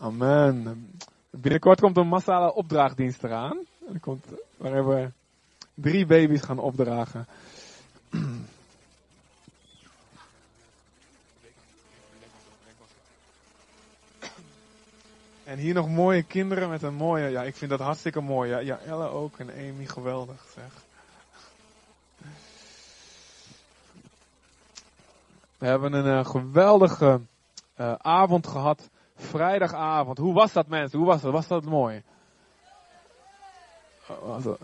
Amen. Binnenkort komt een massale opdraagdienst eraan. Er komt, waarin we drie baby's gaan opdragen. En hier nog mooie kinderen met een mooie, ja, ik vind dat hartstikke mooi. Ja, ja Elle ook en Amy, geweldig zeg. We hebben een uh, geweldige uh, avond gehad. Vrijdagavond. Hoe was dat mensen? Hoe was dat? Was dat mooi? Dat?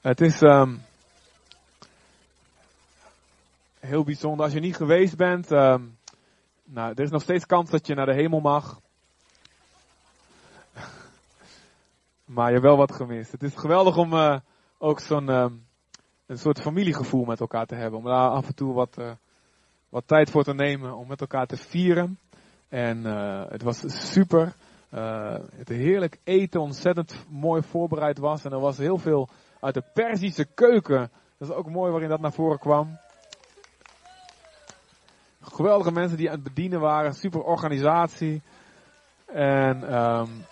Het is um, heel bijzonder. Als je niet geweest bent, um, nou, er is nog steeds kans dat je naar de hemel mag. maar je hebt wel wat gemist. Het is geweldig om uh, ook zo'n um, een soort familiegevoel met elkaar te hebben. Om daar af en toe wat, uh, wat tijd voor te nemen om met elkaar te vieren. En uh, het was super. het heerlijk eten ontzettend mooi voorbereid was. En er was heel veel uit de Perzische keuken. Dat is ook mooi waarin dat naar voren kwam. Geweldige mensen die aan het bedienen waren. Super organisatie. En, um,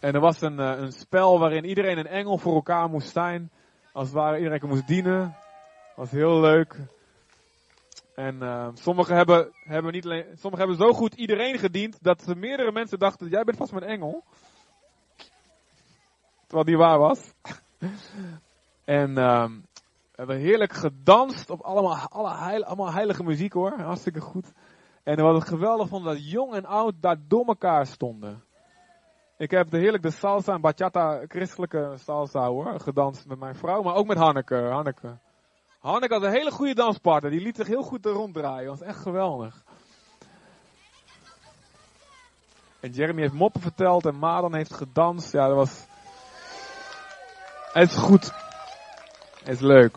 en er was een, een spel waarin iedereen een engel voor elkaar moest zijn. Als het ware iedereen moest dienen. was heel leuk. En uh, sommigen hebben, hebben niet alleen, hebben zo goed iedereen gediend dat meerdere mensen dachten, jij bent vast mijn engel. Terwijl die waar was. en we hebben heerlijk gedanst op allemaal, alle heil, allemaal heilige muziek hoor. Hartstikke goed. En wat ik geweldig vond, dat jong en oud daar door elkaar stonden. Ik heb de heerlijk de salsa en bachata, christelijke salsa hoor, gedanst met mijn vrouw, maar ook met Hanneke. Hanneke. Hanneke had een hele goede danspartner, die liet zich heel goed ronddraaien. Dat was echt geweldig. En Jeremy heeft moppen verteld en Madan heeft gedanst. Ja, dat was... Het is goed. Het is leuk.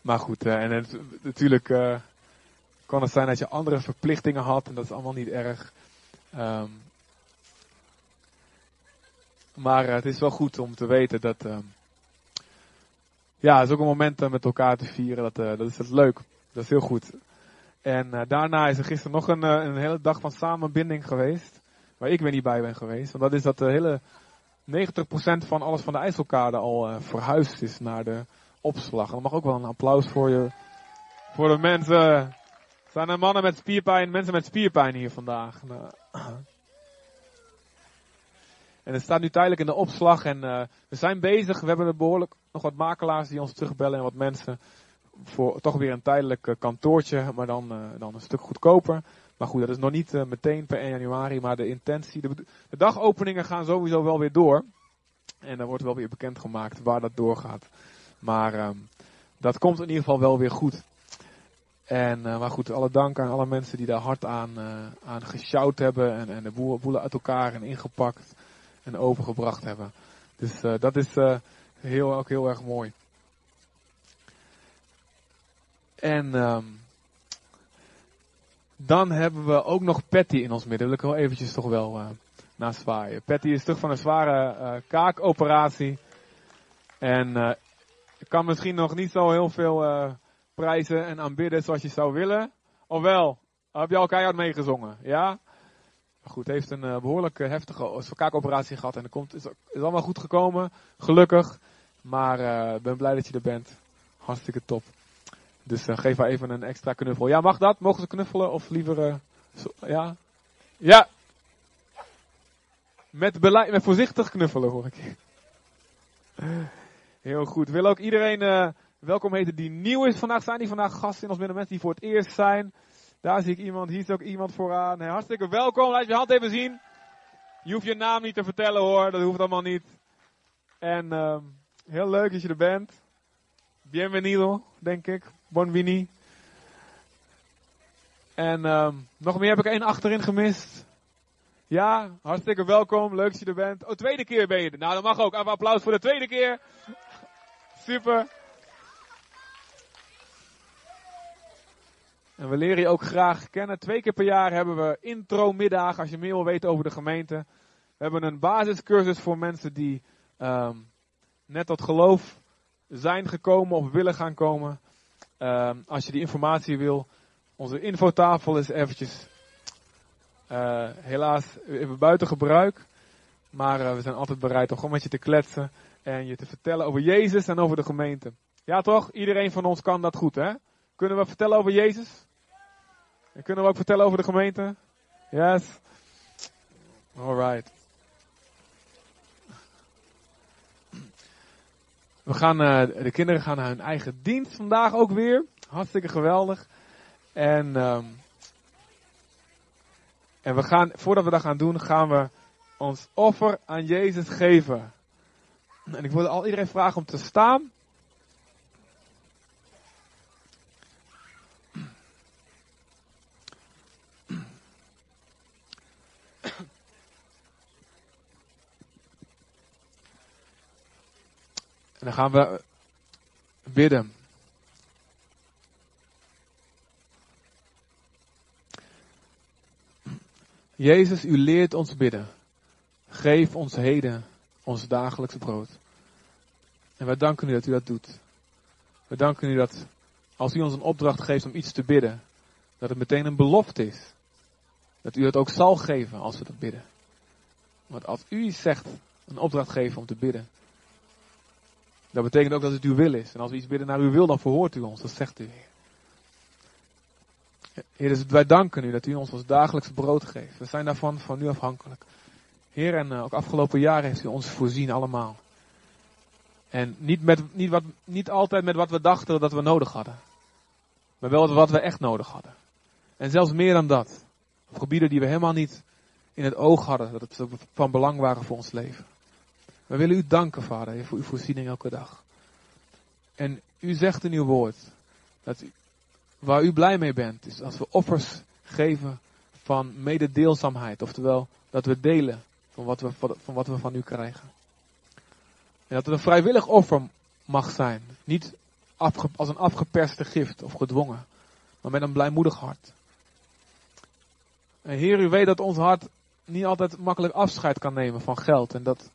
Maar goed, uh, en het, natuurlijk uh, kan het zijn dat je andere verplichtingen had en dat is allemaal niet erg. Um, maar uh, het is wel goed om te weten dat, ja, het is ook een moment met elkaar te vieren. Dat, dat is dat leuk. Dat is heel goed. En daarna is er gisteren nog een, een hele dag van samenbinding geweest. Waar ik weer niet bij ben geweest. Want dat is dat de hele 90% van alles van de IJsselkade al verhuisd is naar de opslag. Dan mag ook wel een applaus voor je, voor de mensen. Zijn er mannen met spierpijn, mensen met spierpijn hier vandaag? Nou. En het staat nu tijdelijk in de opslag en uh, we zijn bezig. We hebben behoorlijk nog wat makelaars die ons terugbellen en wat mensen voor toch weer een tijdelijk uh, kantoortje, maar dan, uh, dan een stuk goedkoper. Maar goed, dat is nog niet meteen per 1 januari, maar de intentie, de, de, dagopeningen gaan sowieso wel weer door. En dan wordt wel weer bekendgemaakt waar dat doorgaat. Maar um, dat komt in ieder geval wel weer goed. En, maar goed, alle dank aan alle mensen die daar hard aan, uh, aan gesjouwd hebben en, en de boelen uit elkaar en ingepakt en overgebracht hebben. Dus uh, dat is heel, ook heel erg mooi. En um, dan hebben we ook nog Patty in ons midden. Wil ik wel eventjes toch wel uh, naar zwaaien. Patty is terug van een zware kaakoperatie. En kan misschien nog niet zo heel veel prijzen en aanbidden zoals je zou willen. Ofwel, heb je al keihard meegezongen? Ja? Goed, heeft een behoorlijk heftige kaakoperatie gehad. En er komt, is, is allemaal goed gekomen. Gelukkig. Maar ik ben blij dat je er bent. Hartstikke top. Dus uh, geef haar even een extra knuffel. Ja, mag dat? Mogen ze knuffelen? Of liever, uh, ja? Ja! Met, beleid, met voorzichtig knuffelen hoor ik. Heel goed. Wil ook iedereen uh, welkom heten die nieuw is vandaag. Zijn die vandaag gasten in ons midden? Mensen die voor het eerst zijn. Daar zie ik iemand. Hier is ook iemand vooraan. Hartstikke welkom. Laat je hand even zien. Je hoeft je naam niet te vertellen hoor. Dat hoeft allemaal niet. En um, heel leuk dat je er bent. Bienvenido, denk ik. Bonvini. En um, nog meer heb ik één achterin gemist. Ja, hartstikke welkom. Leuk dat je er bent. Oh, tweede keer ben je er. Nou, dat mag ook. Even applaus voor de tweede keer. Super. En we leren je ook graag kennen. Twee keer per jaar hebben we intro-middag, als je meer wil weten over de gemeente. We hebben een basiscursus voor mensen die um, net tot geloof zijn gekomen of willen gaan komen. Ehm, als je die informatie wil, onze infotafel is eventjes uh, helaas even buiten gebruik. Maar uh, we zijn altijd bereid om gewoon met je te kletsen en je te vertellen over Jezus en over de gemeente. Ja toch? Iedereen van ons kan dat goed hè? Kunnen we vertellen over Jezus? En kunnen we ook vertellen over de gemeente? Yes? Alright. We gaan, uh, de kinderen gaan naar hun eigen dienst vandaag ook weer. Hartstikke geweldig. En, um, en we gaan, voordat we dat gaan doen, gaan we ons offer aan Jezus geven. En ik wilde al iedereen vragen om te staan. En dan gaan we bidden. Jezus, u leert ons bidden. Geef ons heden ons dagelijks brood. En wij danken u dat u dat doet. We danken u dat als u ons een opdracht geeft om iets te bidden, dat het meteen een belofte is. Dat u het ook zal geven als we dat bidden. Want als u zegt een opdracht geven om te bidden, dat betekent ook dat het uw wil is. En als we iets bidden naar uw wil, dan verhoort u ons. Dat zegt u, Heer. Dus wij danken u dat u ons ons dagelijks brood geeft. We zijn daarvan van u afhankelijk. Heer, en uh, ook afgelopen jaren heeft u ons voorzien allemaal. En niet, met, niet, wat, niet altijd met wat we dachten dat we nodig hadden. Maar wel wat we echt nodig hadden. En zelfs meer dan dat. Op gebieden die we helemaal niet in het oog hadden. Dat het van belang waren voor ons leven. We willen u danken, Vader, voor uw voorziening elke dag. En u zegt in uw woord dat waar u blij mee bent, is als we offers geven van mededeelzaamheid. Oftewel, dat we delen van wat we van, wat we van u krijgen. En dat het een vrijwillig offer mag zijn. Niet als een afgeperste gift of gedwongen. Maar met een blijmoedig hart. En Heer, u weet dat ons hart niet altijd makkelijk afscheid kan nemen van geld. En dat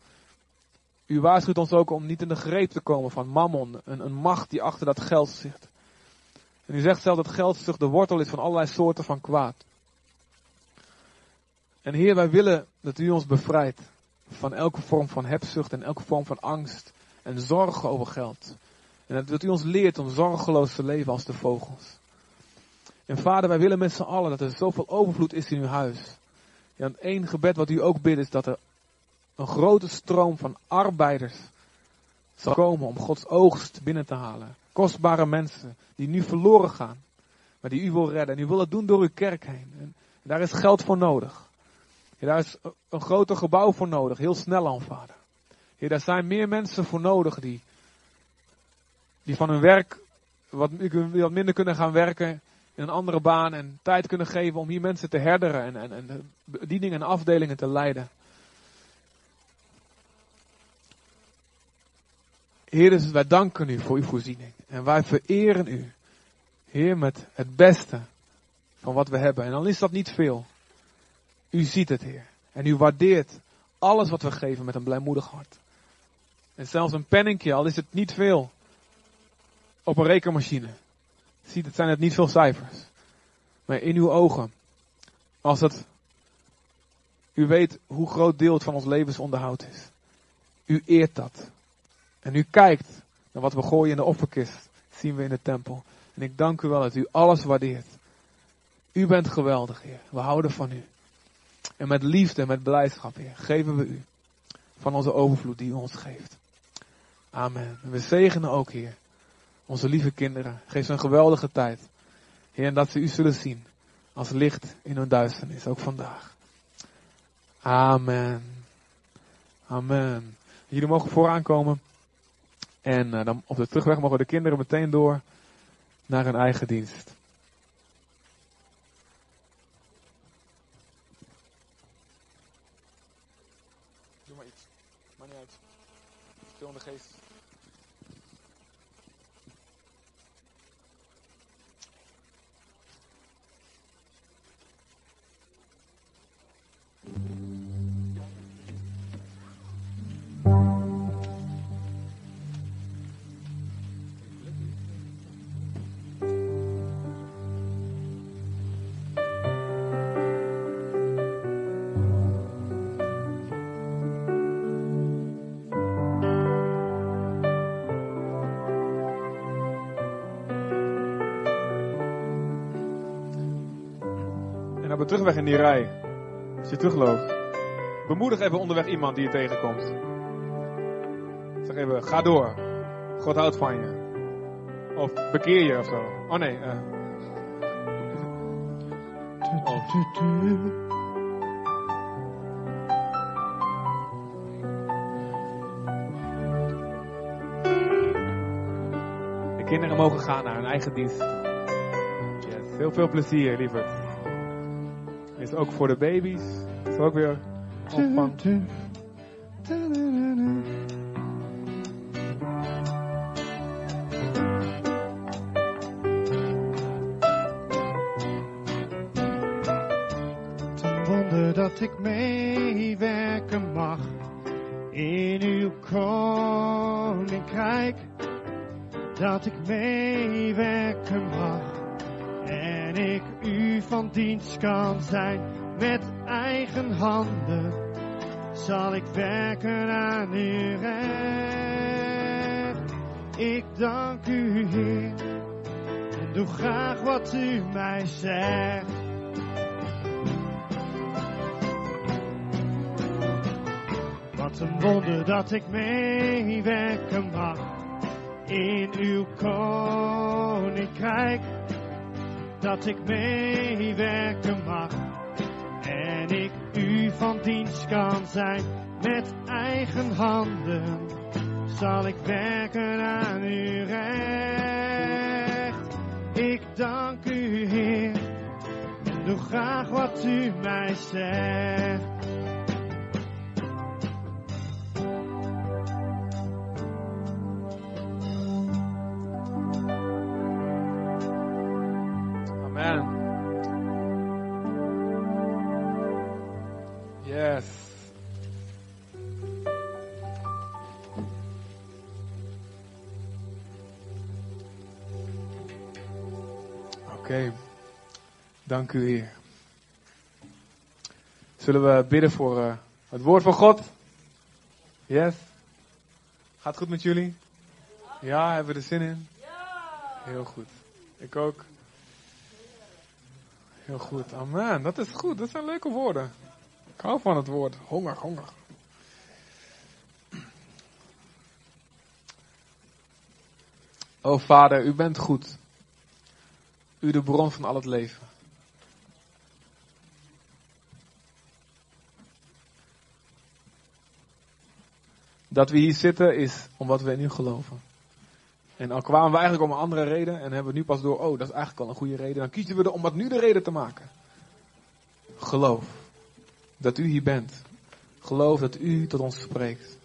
u waarschuwt ons ook om niet in de greep te komen van mammon, een, een macht die achter dat geld zit. En u zegt zelf dat geldzucht de wortel is van allerlei soorten van kwaad. En Heer, wij willen dat u ons bevrijdt van elke vorm van hebzucht en elke vorm van angst en zorgen over geld. En dat u ons leert om zorgeloos te leven als de vogels. En vader, wij willen met z'n allen dat er zoveel overvloed is in uw huis. Ja, en één gebed wat u ook bidt is dat er een grote stroom van arbeiders zal komen om Gods oogst binnen te halen. Kostbare mensen die nu verloren gaan, maar die u wil redden. En u wil het doen door uw kerk heen. En daar is geld voor nodig. Daar is een groter gebouw voor nodig, heel snel aan, vader. Daar zijn meer mensen voor nodig die, die van hun werk wat, wat minder kunnen gaan werken in een andere baan en tijd kunnen geven om hier mensen te herderen en, en, en bedieningen en afdelingen te leiden. Heer, dus wij danken u voor uw voorziening. En wij vereren u, Heer, met het beste van wat we hebben. En dan is dat niet veel. U ziet het, Heer. En u waardeert alles wat we geven met een blijmoedig hart. En zelfs een penningje, al is het niet veel, op een rekenmachine. Ziet het, zijn het niet veel cijfers. Maar in uw ogen, als het, u weet hoe groot deel het van ons levensonderhoud is. U eert dat. En u kijkt naar wat we gooien in de offerkist, zien we in de tempel. En ik dank u wel dat u alles waardeert. U bent geweldig, Heer. We houden van u. En met liefde en met blijdschap, Heer, geven we u van onze overvloed die u ons geeft. Amen. En we zegenen ook, Heer, onze lieve kinderen. Geef ze een geweldige tijd. Heer, en dat ze u zullen zien als licht in hun duisternis, ook vandaag. Amen. Amen. Jullie mogen vooraan komen. En uh, dan op de terugweg mogen de kinderen meteen door naar hun eigen dienst. Op terugweg in die rij, als je terugloopt, bemoedig even onderweg iemand die je tegenkomt. Zeg even, ga door. God houdt van je. Of bekeer je of zo. Oh nee, eh. De kinderen mogen gaan naar hun eigen dienst. Heel veel plezier, lieverd. Is ook voor de baby's. Is ook weer opvang. Kan zijn met eigen handen. Zal ik werken aan uw recht. Ik dank u, Heer, en doe graag wat u mij zegt. Wat een wonder dat ik meewerken mag in uw koninkrijk. Dat ik meewerken mag en ik u van dienst kan zijn met eigen handen. Zal ik werken aan uw recht. Ik dank u, Heer, en doe graag wat u mij zegt. Dank u, Heer. Zullen we bidden voor eh, het woord van God? Yes. Gaat goed met jullie? Ja, hebben we er zin in? Heel goed. Ik ook. Heel goed, amen. Dat is goed, dat zijn leuke woorden. Ik hou van het woord. Honger, honger. O Vader, u bent goed. U de bron van al het leven. Dat we hier zitten is omdat we in u geloven. En al kwamen we eigenlijk om een andere reden en hebben we nu pas door, oh, dat is eigenlijk wel een goede reden. Dan kiezen we er om wat nu de reden te maken. Geloof dat u hier bent. Geloof dat u tot ons spreekt.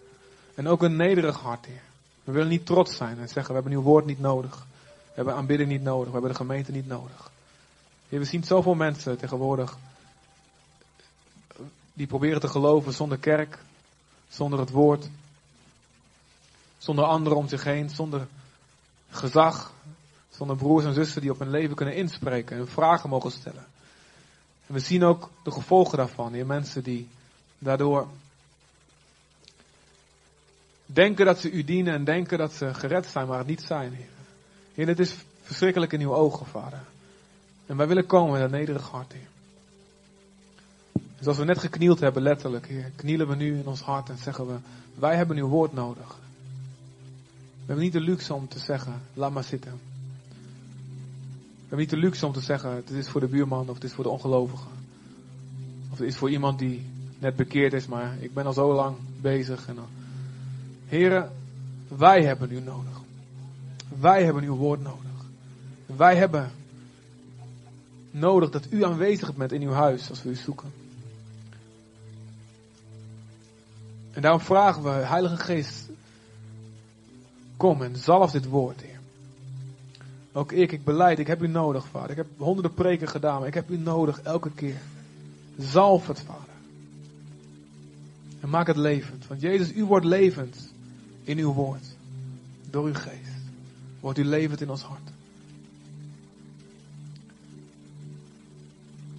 En ook een nederig hart, Heer. We willen niet trots zijn en zeggen, we hebben uw woord niet nodig. We hebben aanbidding niet nodig. We hebben de gemeente niet nodig. We zien zoveel mensen tegenwoordig die proberen te geloven zonder kerk, zonder het woord, zonder anderen om zich heen, zonder gezag, zonder broers en zussen die op hun leven kunnen inspreken en vragen mogen stellen. En we zien ook de gevolgen daarvan. Die mensen die daardoor denken dat ze u dienen en denken dat ze gered zijn, maar het niet zijn, Heer. Heer, het is verschrikkelijk in uw ogen, Vader. En wij willen komen met een nederig hart, Heer. Zoals we net geknield hebben, letterlijk, Heer, knielen we nu in ons hart en zeggen we, wij hebben uw woord nodig. We hebben niet de luxe om te zeggen, laat maar zitten. We hebben niet de luxe om te zeggen, het is voor de buurman of het is voor de ongelovige. Of het is voor iemand die net bekeerd is, maar ik ben al zo lang bezig. En dan... Heren, wij hebben u nodig. Wij hebben uw woord nodig. Wij hebben nodig dat u aanwezig bent in uw huis als we u zoeken. En daarom vragen we, Heilige Geest, kom en zalf dit woord, Heer. Ook ik, ik beleid, ik heb u nodig, Vader. Ik heb honderden preken gedaan, maar ik heb u nodig elke keer. Zalf het, Vader. En maak het levend. Want Jezus, u wordt levend in uw woord. Door uw geest. Wordt u levend in ons hart.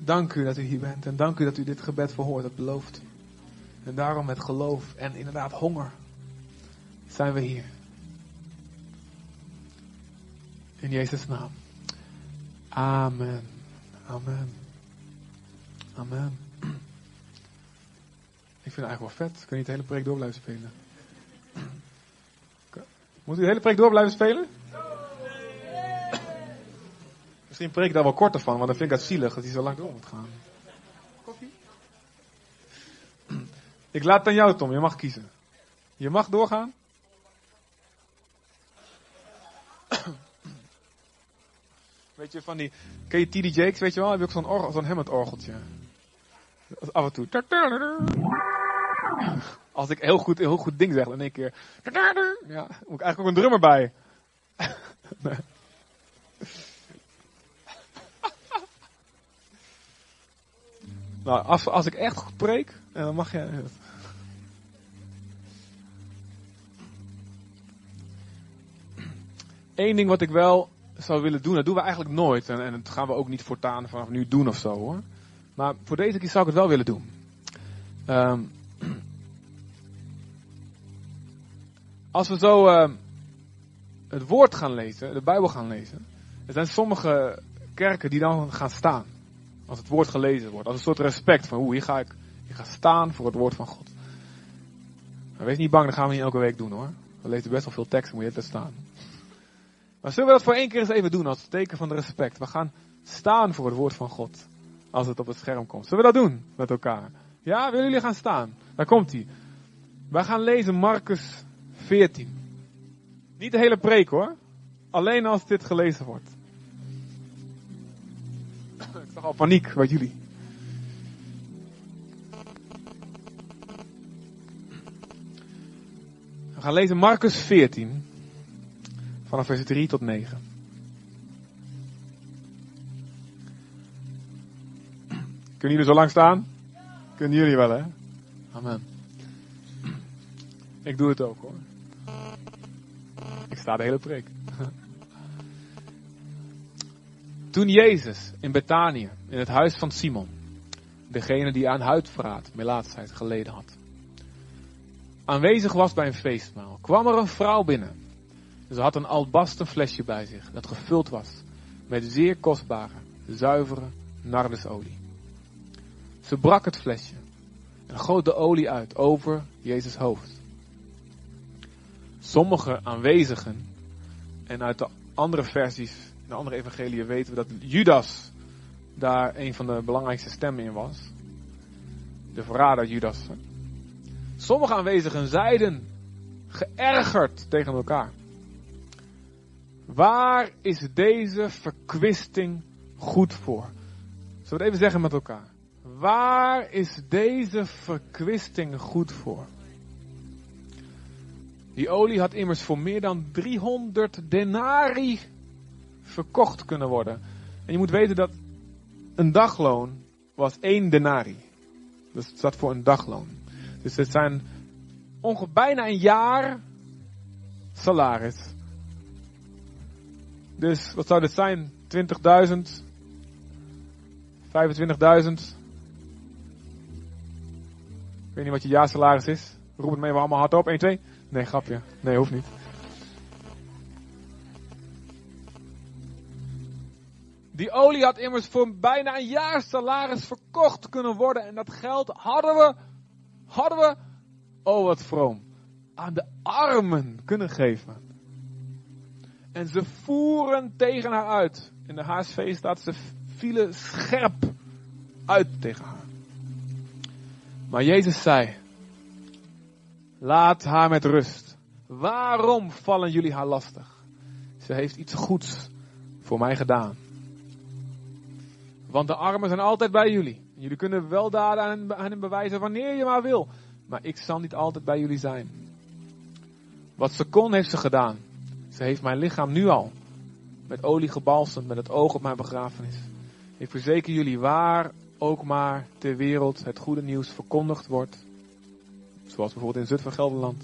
Dank u dat u hier bent. En dank u dat u dit gebed verhoort. Dat belooft. En daarom met geloof en inderdaad honger zijn we hier. In Jezus' naam. Amen. Amen. Amen. Ik vind het eigenlijk wel vet. Kun je niet de hele preek door blijven spelen? Moet u de hele preek door blijven spelen? Misschien preek ik daar wel korter van, want dan vind ik het zielig dat hij zo lang door moet gaan. Koffie? Ik laat het aan jou, Tom. Je mag kiezen. Je mag doorgaan. Weet je, van die... Ken je TD Jakes, weet je wel? Heb je ook zo'n orgel, zo'n. Af en toe. Als ik heel goed, heel goed ding zeg, dan in één keer. Ja, moet ik eigenlijk ook een drummer bij. Nou, als, als ik echt goed preek, dan mag je. Eén ding wat ik wel zou willen doen, dat doen we eigenlijk nooit. En, en dat gaan we ook niet voortaan vanaf nu doen of zo hoor. Maar voor deze keer zou ik het wel willen doen. Ehm, als we zo uh, het woord gaan lezen, de Bijbel gaan lezen. Er zijn sommige kerken die dan gaan staan. Als het woord gelezen wordt. Als een soort respect van hoe hier ga ik, hier ga staan voor het woord van God. Maar wees niet bang, dat gaan we niet elke week doen hoor. We lezen best wel veel teksten, moet je het staan. Maar zullen we dat voor één keer eens even doen als teken van respect? We gaan staan voor het woord van God. Als het op het scherm komt. Zullen we dat doen met elkaar? Ja, willen jullie gaan staan? Daar komt hij. Wij gaan lezen Marcus 14. Niet de hele preek hoor. Alleen als dit gelezen wordt. Ik zag al paniek bij jullie. We gaan lezen Marcus 14. Vanaf vers 3 tot 9. Kunnen jullie zo lang staan? Kunnen jullie wel, hè? Amen. Ik doe het ook, hoor. Ik sta de hele preek. Toen Jezus in Betanië, in het huis van Simon, degene die aan huidverraad, melaatsheid geleden had, aanwezig was bij een feestmaal, kwam er een vrouw binnen. Ze had een albasten flesje bij zich, dat gevuld was met zeer kostbare, zuivere nardesolie. Ze brak het flesje en goot de olie uit over Jezus hoofd. Sommige aanwezigen, en uit de andere versies, de andere evangeliën weten we dat Judas daar een van de belangrijkste stemmen in was. De verrader Judas. Sommige aanwezigen zeiden geërgerd tegen elkaar. Waar is deze verkwisting goed voor? Zullen we het even zeggen met elkaar? Waar is deze verkwisting goed voor? Die olie had immers voor meer dan 300 denari verkocht kunnen worden. En je moet weten dat een dagloon was één denari. Dus het staat voor een dagloon. Dus het zijn ongeveer bijna een jaar salaris. Dus wat zou dit zijn? 20.000? 25.000? Ik weet niet wat je jaarsalaris is. Roep het mee, we allemaal hard op. 1, 2. Nee, grapje. Nee, hoeft niet. Die olie had immers voor bijna een jaar salaris verkocht kunnen worden. En dat geld hadden we, hadden we, oh wat vroom, aan de armen kunnen geven. En ze voeren tegen haar uit. In de HSV staat ze vielen scherp uit tegen haar. Maar Jezus zei, laat haar met rust. Waarom vallen jullie haar lastig? Ze heeft iets goeds voor mij gedaan. Want de armen zijn altijd bij jullie. Jullie kunnen wel daden aan hen bewijzen wanneer je maar wil. Maar ik zal niet altijd bij jullie zijn. Wat ze kon heeft ze gedaan. Ze heeft mijn lichaam nu al met olie gebalsemd met het oog op mijn begrafenis. Ik verzeker jullie waar ook maar ter wereld het goede nieuws verkondigd wordt, zoals bijvoorbeeld in Zutphen Gelderland,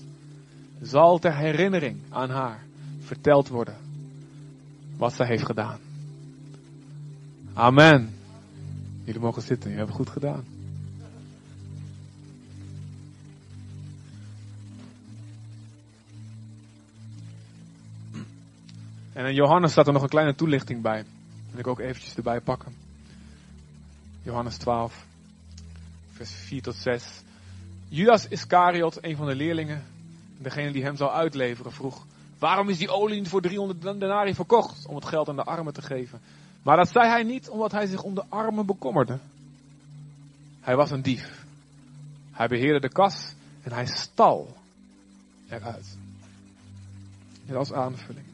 zal ter herinnering aan haar verteld worden wat zij heeft gedaan. Amen. Jullie mogen zitten, hebt het goed gedaan. En in Johannes staat er nog een kleine toelichting bij. Wil ik ook eventjes erbij pakken. Johannes 12. vers 4 tot 6. Judas Iscariot, een van de leerlingen, degene die hem zou uitleveren, vroeg: Waarom is die olie voor 300 denari verkocht? Om het geld aan de armen te geven. Maar dat zei hij niet omdat hij zich om de armen bekommerde. Hij was een dief. Hij beheerde de kas en hij stal eruit. Dit als aanvulling.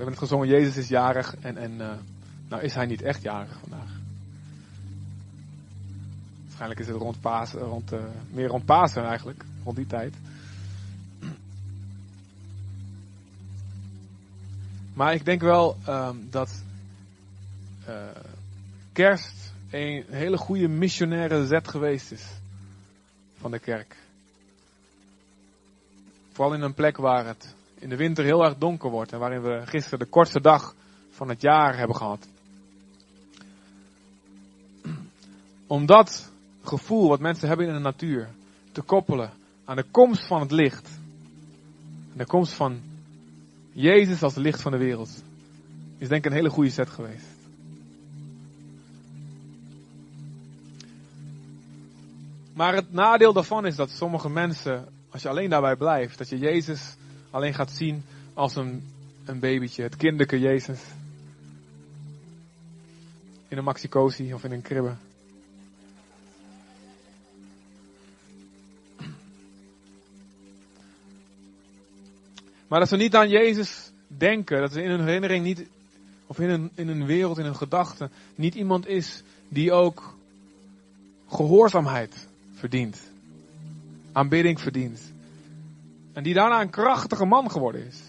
Hebben het gezongen, Jezus is jarig en, en uh, nou is hij niet echt jarig vandaag. Waarschijnlijk is het rond Pasen, rond, uh, meer rond Pasen eigenlijk, rond die tijd. Maar ik denk wel um, dat kerst een hele goede missionaire zet geweest is van de kerk. Vooral in een plek waar het in de winter heel erg donker wordt en waarin we gisteren de kortste dag van het jaar hebben gehad. Om dat gevoel wat mensen hebben in de natuur te koppelen aan de komst van het licht. De komst van Jezus als licht van de wereld. Is denk ik een hele goede set geweest. Maar het nadeel daarvan is dat sommige mensen, als je alleen daarbij blijft, dat je Jezus alleen gaat zien als een, een babytje, het kinderke Jezus. In een maxicosi of in een kribbe. Maar dat ze niet aan Jezus denken, dat ze in hun herinnering niet, of in hun, in hun wereld, in hun gedachten, niet iemand is die ook gehoorzaamheid verdient. Aanbidding verdient. En die daarna een krachtige man geworden is.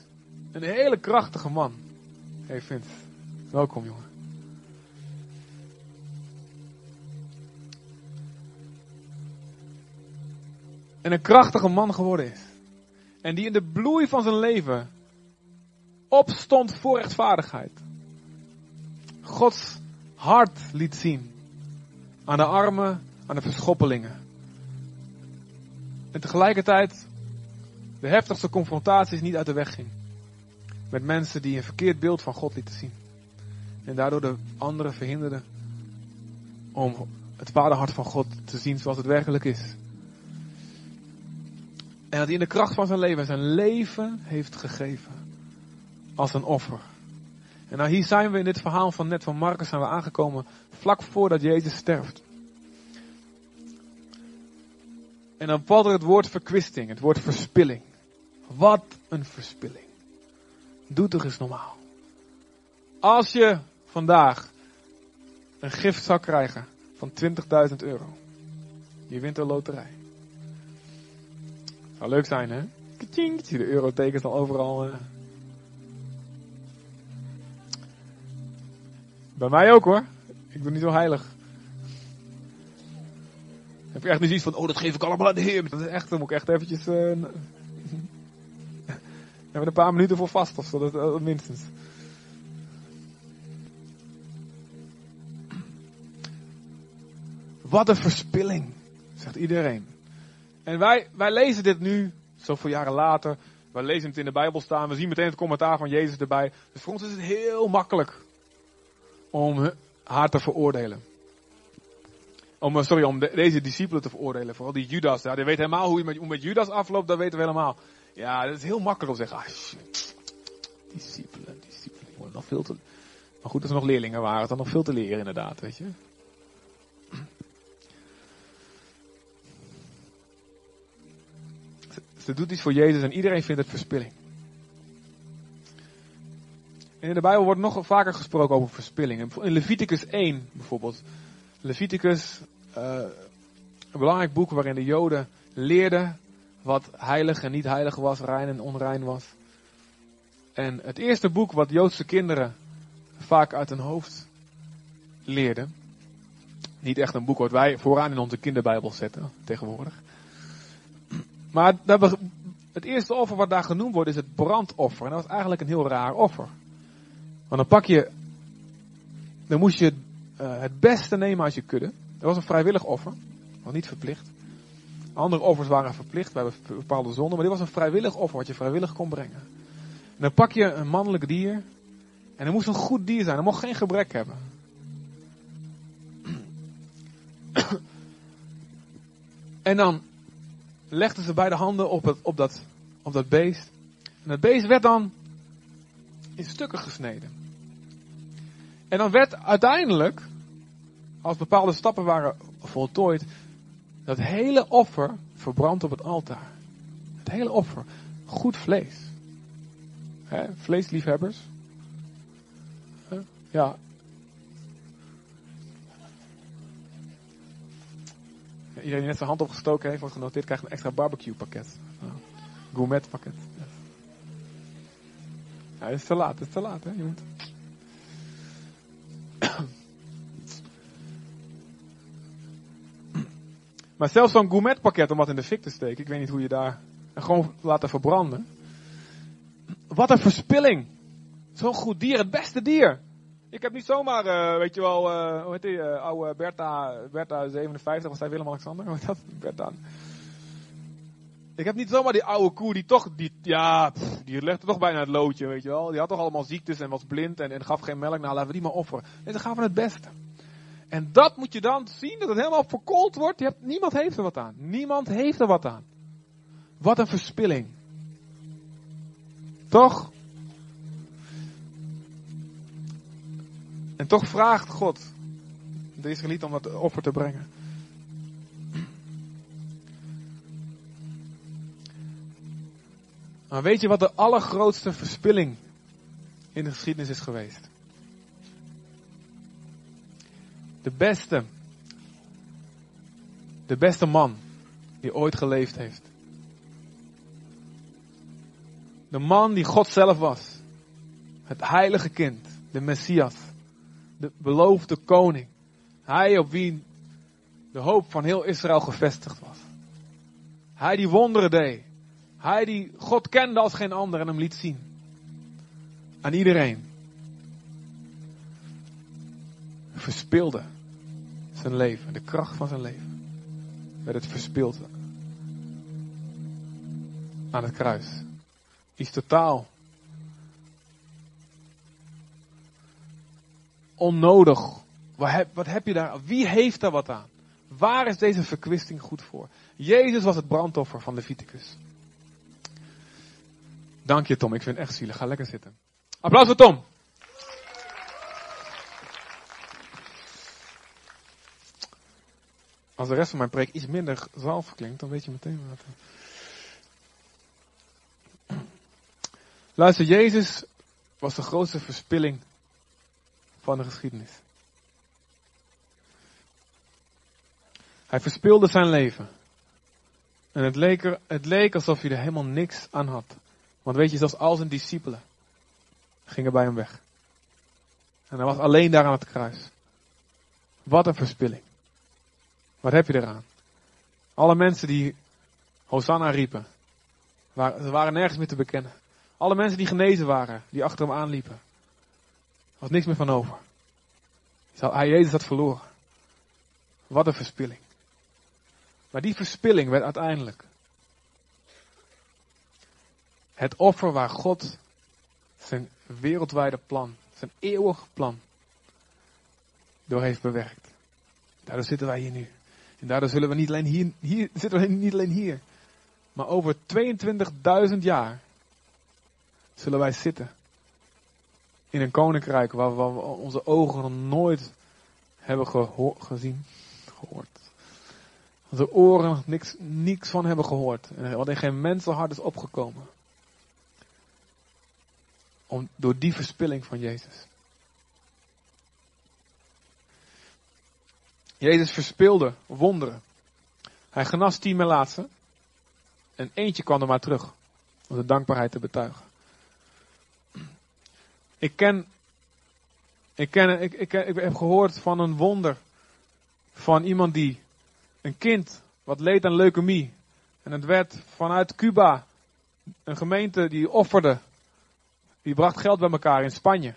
Een hele krachtige man. Hey Vince, welkom jongen. En een krachtige man geworden is. En die in de bloei van zijn leven opstond voor rechtvaardigheid. Gods hart liet zien. Aan de armen, aan de verschoppelingen. En tegelijkertijd de heftigste confrontaties niet uit de weg ging. Met mensen die een verkeerd beeld van God lieten zien. En daardoor de anderen verhinderden om het vaderhart van God te zien zoals het werkelijk is. En dat hij in de kracht van zijn leven zijn leven heeft gegeven. Als een offer. En nou hier zijn we in dit verhaal van net van Marcus zijn we aangekomen vlak voordat Jezus sterft. En dan valt er het woord verkwisting, het woord verspilling. Wat een verspilling. Doe toch eens normaal. Als je vandaag een gift zou krijgen van 20.000 euro. Je wint een loterij. Zou leuk zijn, hè? Zie de eurotekens al overal. Uh... Bij mij ook hoor. Ik ben niet zo heilig. Heb je echt niet zoiets van, oh dat geef ik allemaal aan de Heer. Dat is echt, dan moet ik echt eventjes... Uh... hebben een paar minuten voor vast of zo, dat, uh, minstens. Wat een verspilling, zegt iedereen. En wij, wij lezen dit nu, zoveel jaren later. Wij lezen het in de Bijbel staan. We zien meteen het commentaar van Jezus erbij. Dus voor ons is het heel makkelijk om haar te veroordelen. Om, eh, sorry, om deze discipelen te veroordelen. Vooral die Judas. Ja, die weet helemaal hoe je met, met Judas afloopt. Dat weten we helemaal. Ja, dat is heel makkelijk om te zeggen. Ah. Discipelen, discipelen. Nog veel te... Maar goed, dat ze nog leerlingen waren. Dan nog veel te leren inderdaad, weet je. Ze doet iets voor Jezus en iedereen vindt het verspilling. En in de Bijbel wordt nog vaker gesproken over verspilling. In Leviticus 1 bijvoorbeeld. Leviticus, uh, een belangrijk boek waarin de Joden leerden wat heilig en niet heilig was, rein en onrein was. En het eerste boek wat Joodse kinderen vaak uit hun hoofd leerden. Niet echt een boek wat wij vooraan in onze kinderbijbel zetten tegenwoordig. Maar het eerste offer wat daar genoemd wordt is het brandoffer. En dat was eigenlijk een heel raar offer. Want dan pak je, dan moest je uh, het beste nemen als je kudde. Dat was een vrijwillig offer, was niet verplicht. Andere offers waren verplicht bij bepaalde zonden, maar dit was een vrijwillig offer wat je vrijwillig kon brengen. En dan pak je een mannelijk dier en het moest een goed dier zijn, het mocht geen gebrek hebben. En dan legden ze beide handen op, het, op, dat, op dat beest. En het beest werd dan in stukken gesneden. En dan werd uiteindelijk, als bepaalde stappen waren voltooid, dat hele offer verbrand op het altaar. Het hele offer. Goed vlees. He, vleesliefhebbers. Ja. Iedereen die net zijn hand opgestoken heeft, wordt genoteerd, krijgt een extra barbecue pakket. Gourmet pakket. Ja, het is te laat, het is te laat, hè. Je moet... Maar zelfs zo'n gourmetpakket om wat in de fik te steken, ik weet niet hoe je daar gewoon laten verbranden. Wat een verspilling. Zo'n goed dier, het beste dier. Ik heb niet zomaar, uh, weet je wel, uh, hoe heet die, uh, oude Bertha, Bertha 57, was hij Willem-Alexander? Hoe dat? Bertha. Ik heb niet zomaar die oude koe die toch, die, ja, die legde toch bijna het loodje, weet je wel. Die had toch allemaal ziektes en was blind en, en gaf geen melk. Nou, laten we die maar offeren. Nee, dan gaan we het beste. En dat moet je dan zien, dat het helemaal verkoold wordt. Je hebt, niemand heeft er wat aan. Niemand heeft er wat aan. Wat een verspilling. Toch? En toch vraagt God de Israëliet om dat offer te brengen. Maar weet je wat de allergrootste verspilling in de geschiedenis is geweest? De beste, de beste man die ooit geleefd heeft. De man die God zelf was. Het heilige kind, de Messias de beloofde koning. Hij op wie de hoop van heel Israël gevestigd was. Hij die wonderen deed. Hij die God kende als geen ander en hem liet zien. Aan iedereen. Verspeelde zijn leven, de kracht van zijn leven. Werd het verspild aan het kruis. Iets totaal onnodig. Wat heb, wat heb je daar? Wie heeft daar wat aan? Waar is deze verkwisting goed voor? Jezus was het brandoffer van Leviticus. Dank je Tom, ik vind het echt zielig. Ga lekker zitten. Applaus voor Tom. Als de rest van mijn preek iets minder zalf klinkt, dan weet je meteen wat. Luister, Jezus was de grootste verspilling van de geschiedenis. Hij verspilde zijn leven. En het leek, er, het leek alsof hij er helemaal niks aan had. Want weet je, zelfs al zijn discipelen gingen bij hem weg. En hij was alleen daar aan het kruis. Wat een verspilling. Wat heb je eraan? Alle mensen die Hosanna riepen, ze waren nergens meer te bekennen. Alle mensen die genezen waren, die achter hem aanliepen, was niks meer van over. Hij Jezus had verloren. Wat een verspilling. Maar die verspilling werd uiteindelijk het offer waar God zijn wereldwijde plan, zijn eeuwig plan, door heeft bewerkt. Daardoor zitten wij hier nu. En daardoor zullen we niet alleen hier, hier zitten we niet alleen hier, maar over 22.000 jaar zullen wij zitten in een koninkrijk waar we onze ogen nog nooit hebben gezien, gehoord. Onze oren nog niks, niks van hebben gehoord. En wat in geen mensenhart is opgekomen. Om, door die verspilling van Jezus. Jezus verspilde wonderen. Hij genas tien laatste. En eentje kwam er maar terug. Om de dankbaarheid te betuigen. Ik ken, ik ken, ik, ik, ik heb gehoord van een wonder van iemand die, een kind, wat leed aan leukemie. En het werd vanuit Cuba, een gemeente die offerde, die bracht geld bij elkaar in Spanje.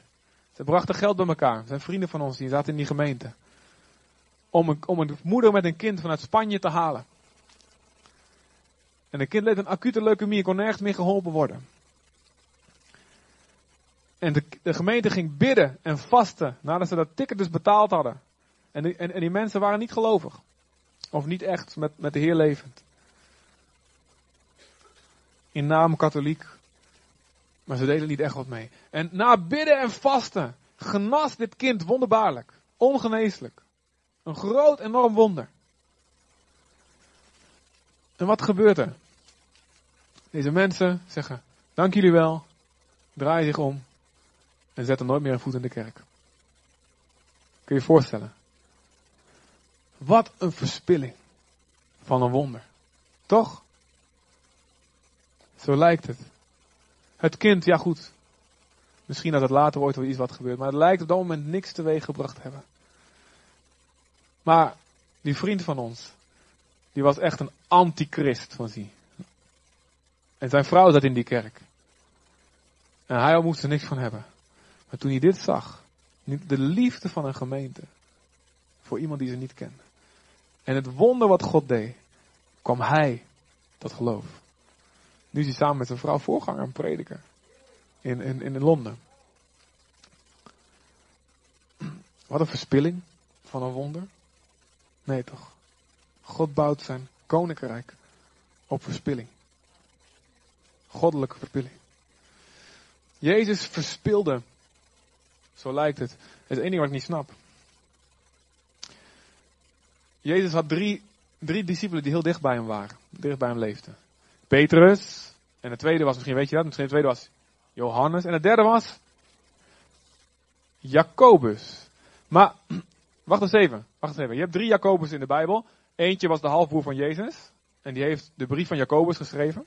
Ze brachten geld bij elkaar. Er zijn vrienden van ons die zaten in die gemeente. Om een, om een moeder met een kind vanuit Spanje te halen. En een kind leed een acute leukemie, kon nergens meer geholpen worden. En de, de gemeente ging bidden en vasten nadat ze dat ticket dus betaald hadden. En die, en, en die mensen waren niet gelovig. Of niet echt met, met de Heer levend. In naam katholiek. Maar ze deden niet echt wat mee. En na bidden en vasten genas dit kind wonderbaarlijk. Ongeneeslijk. Een groot, enorm wonder. En wat gebeurt er? Deze mensen zeggen, dank jullie wel, draaien zich om en zetten nooit meer een voet in de kerk. Kun je je voorstellen? Wat een verspilling van een wonder. Toch? Zo lijkt het. Het kind, ja goed. Misschien dat het later ooit wel iets wat gebeurt. Maar het lijkt op dat moment niks teweeg gebracht hebben. Maar die vriend van ons. Die was echt een antichrist van zie. En zijn vrouw zat in die kerk. En hij moest er niks van hebben. Maar toen hij dit zag. De liefde van een gemeente. Voor iemand die ze niet kende. En het wonder wat God deed. Kwam hij tot geloof. Nu is hij samen met zijn vrouw voorganger en prediker. In, in, in Londen. Wat een verspilling van een wonder. Nee toch. God bouwt zijn koninkrijk op verspilling. Goddelijke verspilling. Jezus verspilde. Zo lijkt het. Het ding wat ik niet snap. Jezus had drie, drie discipelen die heel dicht bij hem waren. Dicht bij hem leefden. Petrus. En de tweede was, misschien weet je dat, misschien de tweede was Johannes. En de derde was Jacobus. Maar, wacht eens even. Wacht even. Je hebt drie Jacobus in de Bijbel. Eentje was de halfbroer van Jezus. En die heeft de brief van Jacobus geschreven.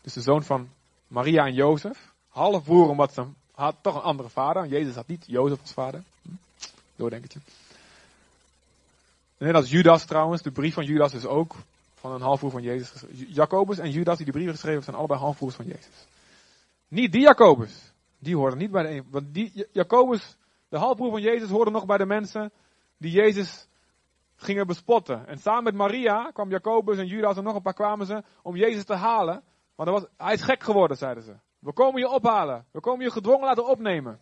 Dus de zoon van Maria en Jozef. Halfbroer omdat ze had toch een andere vader. Jezus had niet Jozef als vader. Hm? Doordenkertje. Net als Judas trouwens. De brief van Judas is ook van een halfbroer van Jezus. Jacobus en Judas die de brief geschreven zijn allebei halfbroers van Jezus. Niet die Jacobus. Die hoorden niet bij de een. Want die Jacobus, de halfbroer van Jezus, hoorde nog bij de mensen die Jezus gingen bespotten. En samen met Maria kwam Jacobus en Judas en nog een paar kwamen ze om Jezus te halen. Want was, hij is gek geworden, zeiden ze. We komen je ophalen. We komen je gedwongen laten opnemen.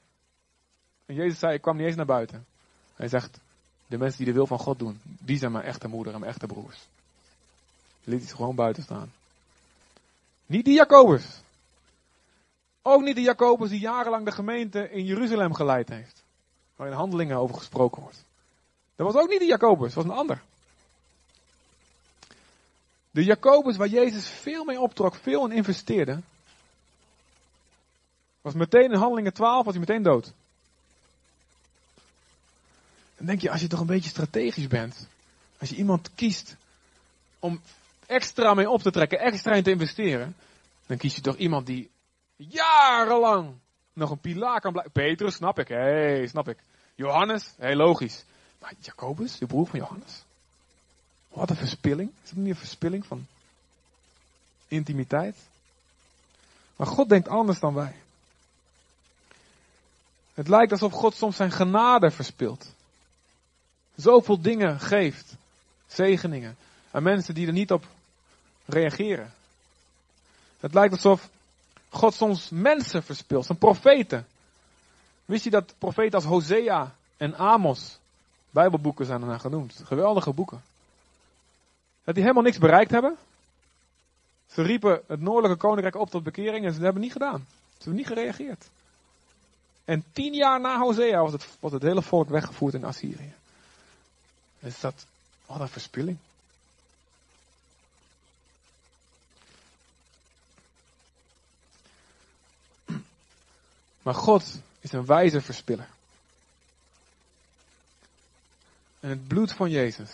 En Jezus zei, ik kwam niet eens naar buiten. Hij zegt, de mensen die de wil van God doen, die zijn mijn echte moeder en mijn echte broers. Liet hij ze gewoon buiten staan. Niet die Jacobus. Ook niet de Jacobus die jarenlang de gemeente in Jeruzalem geleid heeft. Waar in handelingen over gesproken wordt. Dat was ook niet de Jacobus, dat was een ander. De Jacobus waar Jezus veel mee optrok, veel in investeerde. Was meteen in handelingen 12, was hij meteen dood. Dan denk je, als je toch een beetje strategisch bent. Als je iemand kiest om extra mee op te trekken, extra in te investeren. Dan kies je toch iemand die jarenlang nog een pilaar kan blijven. Petrus, snap ik. Hé, hey, snap ik. Johannes, heel logisch. Maar Jacobus, de broer van Johannes. Wat een verspilling. Is het niet een verspilling van intimiteit? Maar God denkt anders dan wij. Het lijkt alsof God soms zijn genade verspilt. Zoveel dingen geeft. Zegeningen. Aan mensen die er niet op reageren. Het lijkt alsof God soms mensen verspilt, zijn profeten. Wist je dat profeten als Hosea en Amos, Bijbelboeken zijn ernaar genoemd. Geweldige boeken. Dat die helemaal niks bereikt hebben. Ze riepen het noordelijke koninkrijk op tot bekering en ze hebben niet gedaan. Ze hebben niet gereageerd. En tien jaar na Hosea was het, het hele volk weggevoerd in Assyrië. Is dat, wat een verspilling. Maar God is een wijze verspiller. En het bloed van Jezus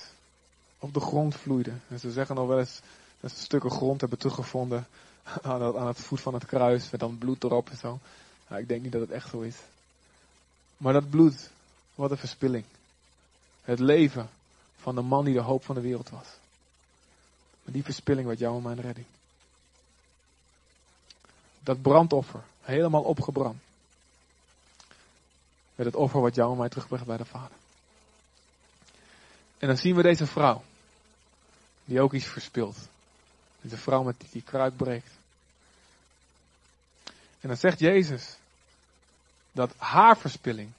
op de grond vloeide. En ze zeggen nog wel eens dat ze stukken grond hebben teruggevonden aan het, aan het voet van het kruis. Met dan bloed erop en zo. Nou, ik denk niet dat het echt zo is. Maar dat bloed, wat een verspilling. Het leven van de man die de hoop van de wereld was. Maar die verspilling werd jou en mijn redding. Dat brandoffer, helemaal opgebrand met het offer wat jou en mij terugbracht bij de Vader. En dan zien we deze vrouw, die ook iets verspilt. De vrouw met die, die kruik breekt. En dan zegt Jezus dat haar verspilling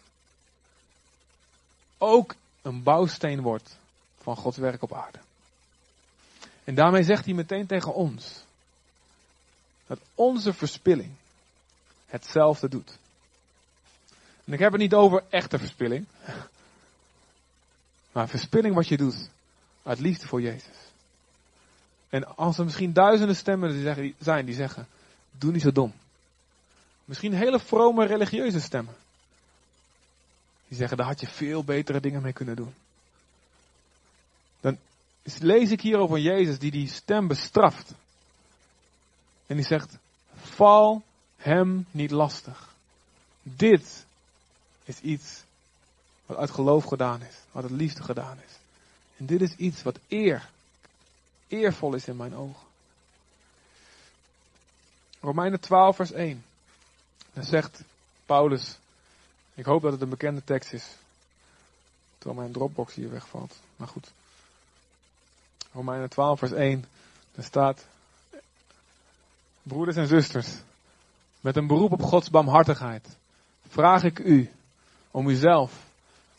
ook een bouwsteen wordt van Gods werk op aarde. En daarmee zegt hij meteen tegen ons dat onze verspilling hetzelfde doet. En ik heb het niet over echte verspilling, maar verspilling wat je doet uit liefde voor Jezus. En als er misschien duizenden stemmen zijn die zeggen, doe niet zo dom. Misschien hele vrome religieuze stemmen. Die zeggen, daar had je veel betere dingen mee kunnen doen. Dan lees ik hier over Jezus die die stem bestraft. En die zegt, val hem niet lastig. Dit is iets uit geloof gedaan is, wat uit liefde gedaan is. En dit is iets wat eer, eervol is in mijn ogen. Romeinen 12, vers 1. Dan zegt Paulus, ik hoop dat het een bekende tekst is. Terwijl mijn Dropbox hier wegvalt. Maar goed. Romeinen 12, vers 1. Daar staat, broeders en zusters, met een beroep op Gods barmhartigheid, vraag ik u om uzelf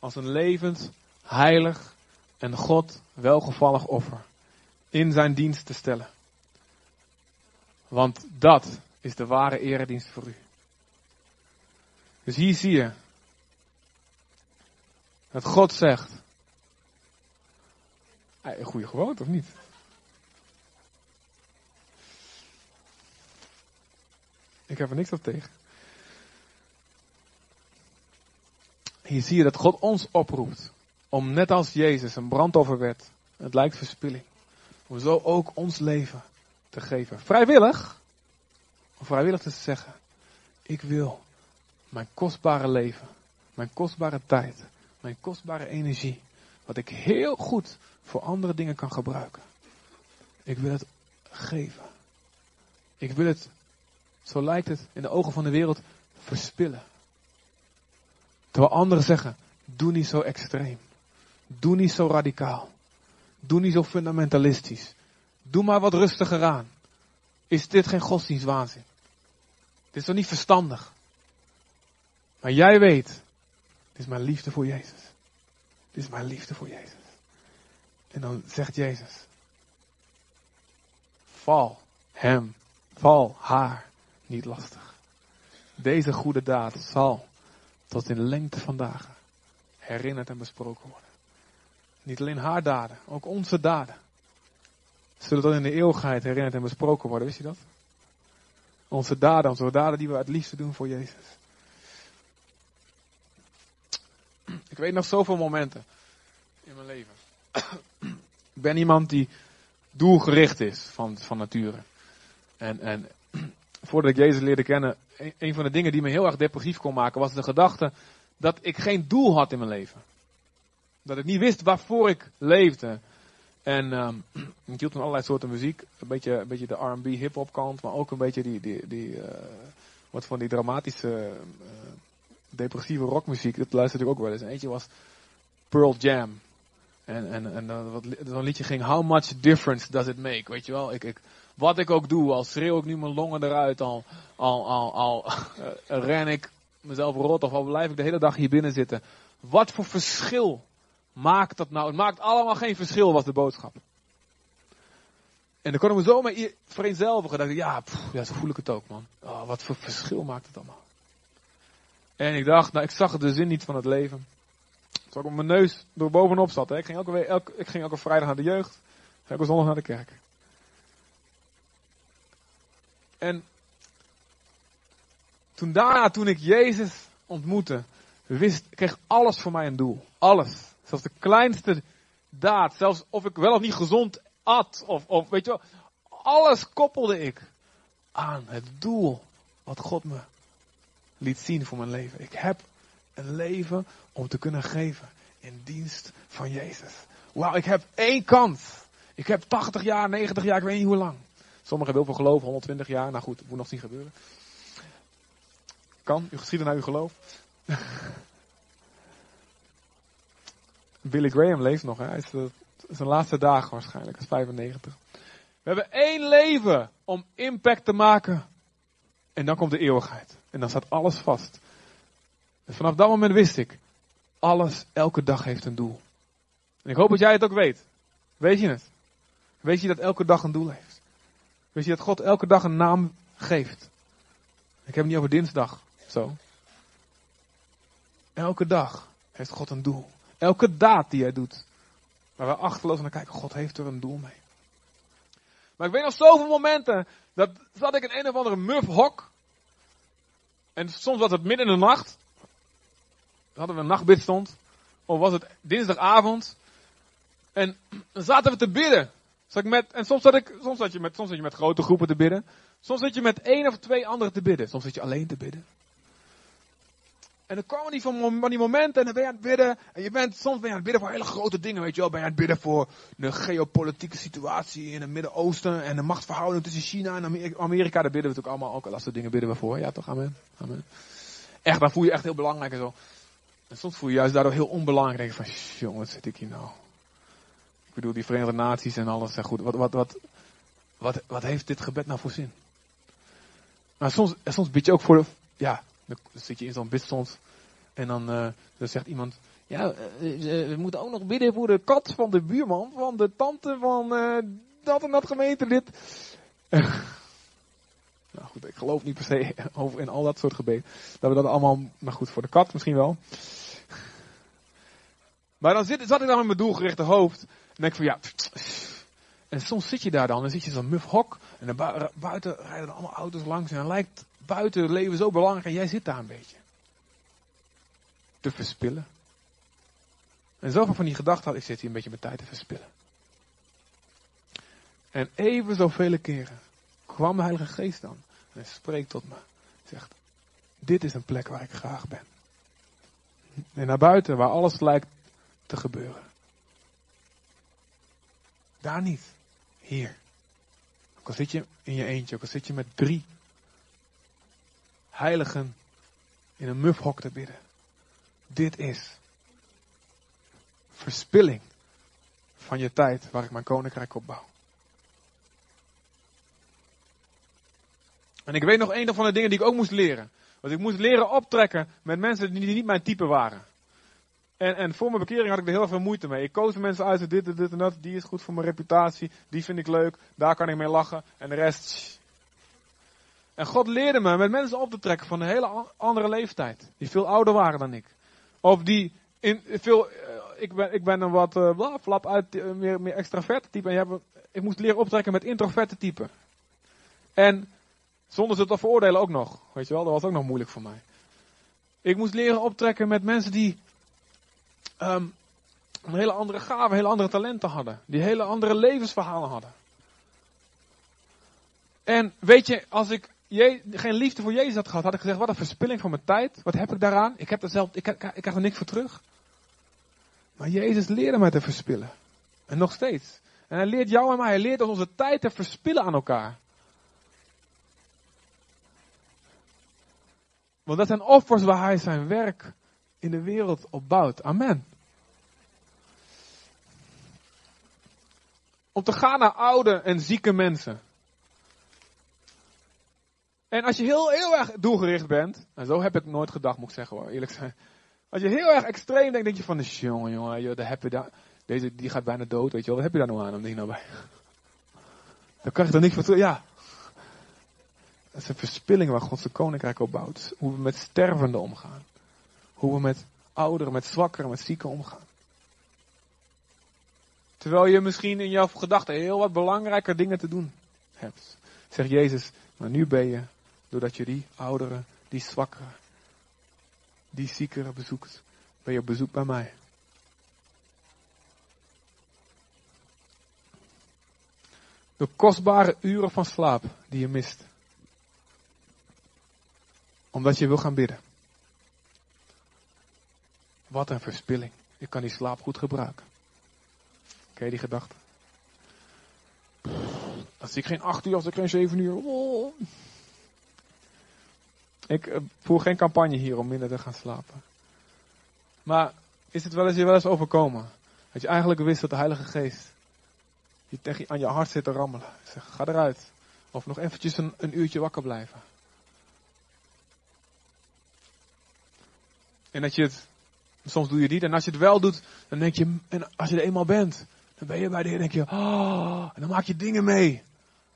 als een levend, heilig en God welgevallig offer in zijn dienst te stellen. Want dat is de ware eredienst voor u. Dus hier zie je dat God zegt, een goede gewoonte of niet? Ik heb er niks op tegen. Hier zie je dat God ons oproept om net als Jezus een brandoffer werd. Het lijkt verspilling. Om zo ook ons leven te geven. Vrijwillig. Om vrijwillig te zeggen. Ik wil mijn kostbare leven. Mijn kostbare tijd. Mijn kostbare energie. Wat ik heel goed voor andere dingen kan gebruiken. Ik wil het geven. Ik wil het, zo lijkt het in de ogen van de wereld, verspillen. Terwijl anderen zeggen, doe niet zo extreem. Doe niet zo radicaal. Doe niet zo fundamentalistisch. Doe maar wat rustiger aan. Is dit geen godsdienstwaanzin? Dit is toch niet verstandig? Maar jij weet, dit is mijn liefde voor Jezus. Dit is mijn liefde voor Jezus. En dan zegt Jezus, val hem, val haar niet lastig. Deze goede daad zal tot in lengte van dagen herinnerd en besproken worden. Niet alleen haar daden, ook onze daden. Zullen tot in de eeuwigheid herinnerd en besproken worden, wist je dat? Onze daden, onze daden die we het liefste doen voor Jezus. Ik weet nog zoveel momenten in mijn leven. Ik ben iemand die doelgericht is van, van nature. En, en voordat ik Jezus leerde kennen, een van de dingen die me heel erg depressief kon maken, was de gedachte dat ik geen doel had in mijn leven. Dat ik niet wist waarvoor ik leefde. En um, ik hield van allerlei soorten muziek. Een beetje, een beetje de R&B hip-hop kant, maar ook een beetje die, die, die uh, wat van die dramatische, uh, depressieve rockmuziek. Dat luisterde ik ook wel eens. eentje was Pearl Jam. En, en, en zo'n liedje ging How much difference does it make? Weet je wel, ik, ik, wat ik ook doe, al schreeuw ik nu mijn longen eruit, al, al, al, al ren ik mezelf rot of al blijf ik de hele dag hier binnen zitten. Wat voor verschil maakt dat nou? Het maakt allemaal geen verschil, was de boodschap. En dan kon ik me zo mee vereenzelvigen. Dat ik, ja, pff, ja, zo voel ik het ook, man. Oh, wat voor verschil maakt het allemaal? En ik dacht, nou, ik zag de zin niet van het leven. Toen ik mijn neus door bovenop zat. Hè. Ik, ging elke, elke, ik ging elke vrijdag naar de jeugd. Elke zondag naar de kerk. En toen daarna, toen ik Jezus ontmoette, wist, kreeg alles voor mij een doel. Alles. Zelfs de kleinste daad. Zelfs of ik wel of niet gezond at. Of, of weet je wel. Alles koppelde ik aan het doel wat God me liet zien voor mijn leven. Ik heb een leven om te kunnen geven in dienst van Jezus. Wauw, ik heb één kans. Ik heb 80 jaar, 90 jaar, ik weet niet hoe lang. Sommigen hebben heel veel geloof, 120 jaar. Nou goed, dat moet nog zien gebeuren. Kan, u geschieden naar uw geloof. Billy Graham leeft nog, hè? hij is de, zijn laatste dagen waarschijnlijk, hij is 95. We hebben één leven om impact te maken. En dan komt de eeuwigheid. En dan staat alles vast. En vanaf dat moment wist ik, alles, elke dag heeft een doel. En ik hoop dat jij het ook weet. Weet je het? Weet je dat elke dag een doel heeft? Weet je dat God elke dag een naam geeft? Ik heb het niet over dinsdag. Zo. Elke dag heeft God een doel. Elke daad die hij doet. Waar we achterloos naar kijken, God heeft er een doel mee. Maar ik weet nog zoveel momenten, dat zat ik in een of andere muf hok. En soms was het midden in de nacht. Dan hadden we een nachtbid stond. Of was het dinsdagavond. En dan zaten we te bidden. Zat ik met, en soms zat, ik, soms, zat je met, soms zat je met grote groepen te bidden. Soms zat je met één of twee anderen te bidden. Soms zat je alleen te bidden. En dan kwamen die van, die momenten en dan ben je aan het bidden. En je bent, soms ben je aan het bidden voor hele grote dingen, weet je wel. Ben je aan het bidden voor de geopolitieke situatie in het Midden-Oosten. En de machtsverhouding tussen China en Amerika. Daar bidden we natuurlijk allemaal ook. Dat soort dingen bidden we voor. Ja toch, amen. amen. Echt, dan voel je echt heel belangrijk en zo. En soms voel je juist daardoor heel onbelangrijk. Van, jongen, wat zit ik hier nou? Ik bedoel, die Verenigde Naties en alles. Goed, wat, wat, wat, wat, wat heeft dit gebed nou voor zin? Maar soms, soms bid je ook voor, ja, dan zit je in zo'n bidstond en dan, uh, dan zegt iemand, ja, we moeten ook nog bidden voor de kat van de buurman, van de tante van dat en dat gemeentelid. nou goed, ik geloof niet per se over in al dat soort gebeden. Dat we dat allemaal, maar goed, voor de kat misschien wel. Maar dan zit, zat ik dan met mijn doelgerichte hoofd. En denk ik van ja. En soms zit je daar dan, dan zit je zo'n muf hok. En dan buiten rijden allemaal auto's langs. En dan lijkt buiten het leven zo belangrijk. En jij zit daar een beetje. Te verspillen. En zoveel van die gedachten had, ik zit hier een beetje mijn tijd te verspillen. En even zoveel keren kwam de Heilige Geest dan. En hij spreekt tot me. Zegt, dit is een plek waar ik graag ben. En naar buiten, waar alles lijkt te gebeuren. Daar niet. Hier. Ook al zit je in je eentje, ook al zit je met drie heiligen in een mufhok te bidden. Dit is verspilling van je tijd waar ik mijn koninkrijk op bouw. En ik weet nog een van de dingen die ik ook moest leren. Want ik moest leren optrekken met mensen die niet mijn type waren. En, en voor mijn bekering had ik er heel veel moeite mee. Ik koos mensen uit, dit, dit, dit en dat. Die is goed voor mijn reputatie. Die vind ik leuk. Daar kan ik mee lachen. En de rest. En God leerde me met mensen op te trekken van een hele andere leeftijd. Die veel ouder waren dan ik. Of die in veel. Uh, ik, ben, ik ben een wat uh, flap uit, uh, meer, meer extraverte type. En je hebt, ik moest leren optrekken met introverte type. En zonder ze te veroordelen ook nog. Weet je wel, dat was ook nog moeilijk voor mij. Ik moest leren optrekken met mensen die um, een hele andere gaven, hele andere talenten hadden. Die hele andere levensverhalen hadden. En weet je, als ik geen liefde voor Jezus had gehad, had ik gezegd, wat een verspilling van mijn tijd. Wat heb ik daaraan? Ik heb er zelf, ik, ik, ik krijg er niks voor terug. Maar Jezus leerde mij te verspillen. En nog steeds. En hij leert jou en mij, hij leert ons onze tijd te verspillen aan elkaar. Want dat zijn offers waar hij zijn werk in de wereld opbouwt. Amen. Om te gaan naar oude en zieke mensen. En als je heel, heel erg doelgericht bent, en zo heb ik nooit gedacht, moet ik zeggen hoor, eerlijk zijn. Als je heel erg extreem denkt, denk je van, jongen, jongen, joh, daar heb je daar, deze, die gaat bijna dood, weet je wel, wat heb je daar nou aan om die nou bij? Dan krijg je er niks van ja. Dat is een verspilling waar God zijn koninkrijk op bouwt. Hoe we met stervenden omgaan. Hoe we met ouderen, met zwakkeren, met zieken omgaan. Terwijl je misschien in jouw gedachten heel wat belangrijker dingen te doen hebt. Zegt Jezus, maar nu ben je, doordat je die ouderen, die zwakkeren, die ziekeren bezoekt, ben je op bezoek bij mij. De kostbare uren van slaap die je mist. Omdat je wil gaan bidden. Wat een verspilling. Ik kan die slaap goed gebruiken. Ken je die gedachte? Als ik geen acht uur, als ik geen zeven uur. Oh. Ik uh, voer geen campagne hier om minder te gaan slapen. Maar is het wel eens je wel eens overkomen? Dat je eigenlijk wist dat de Heilige Geest die tegen aan je hart zit te rammelen. Zeg, ga eruit. Of nog eventjes een, een uurtje wakker blijven. En dat je het, soms doe je het niet. En als je het wel doet, dan denk je, en als je er eenmaal bent, dan ben je bij de Heer, denk je, oh, en dan maak je dingen mee.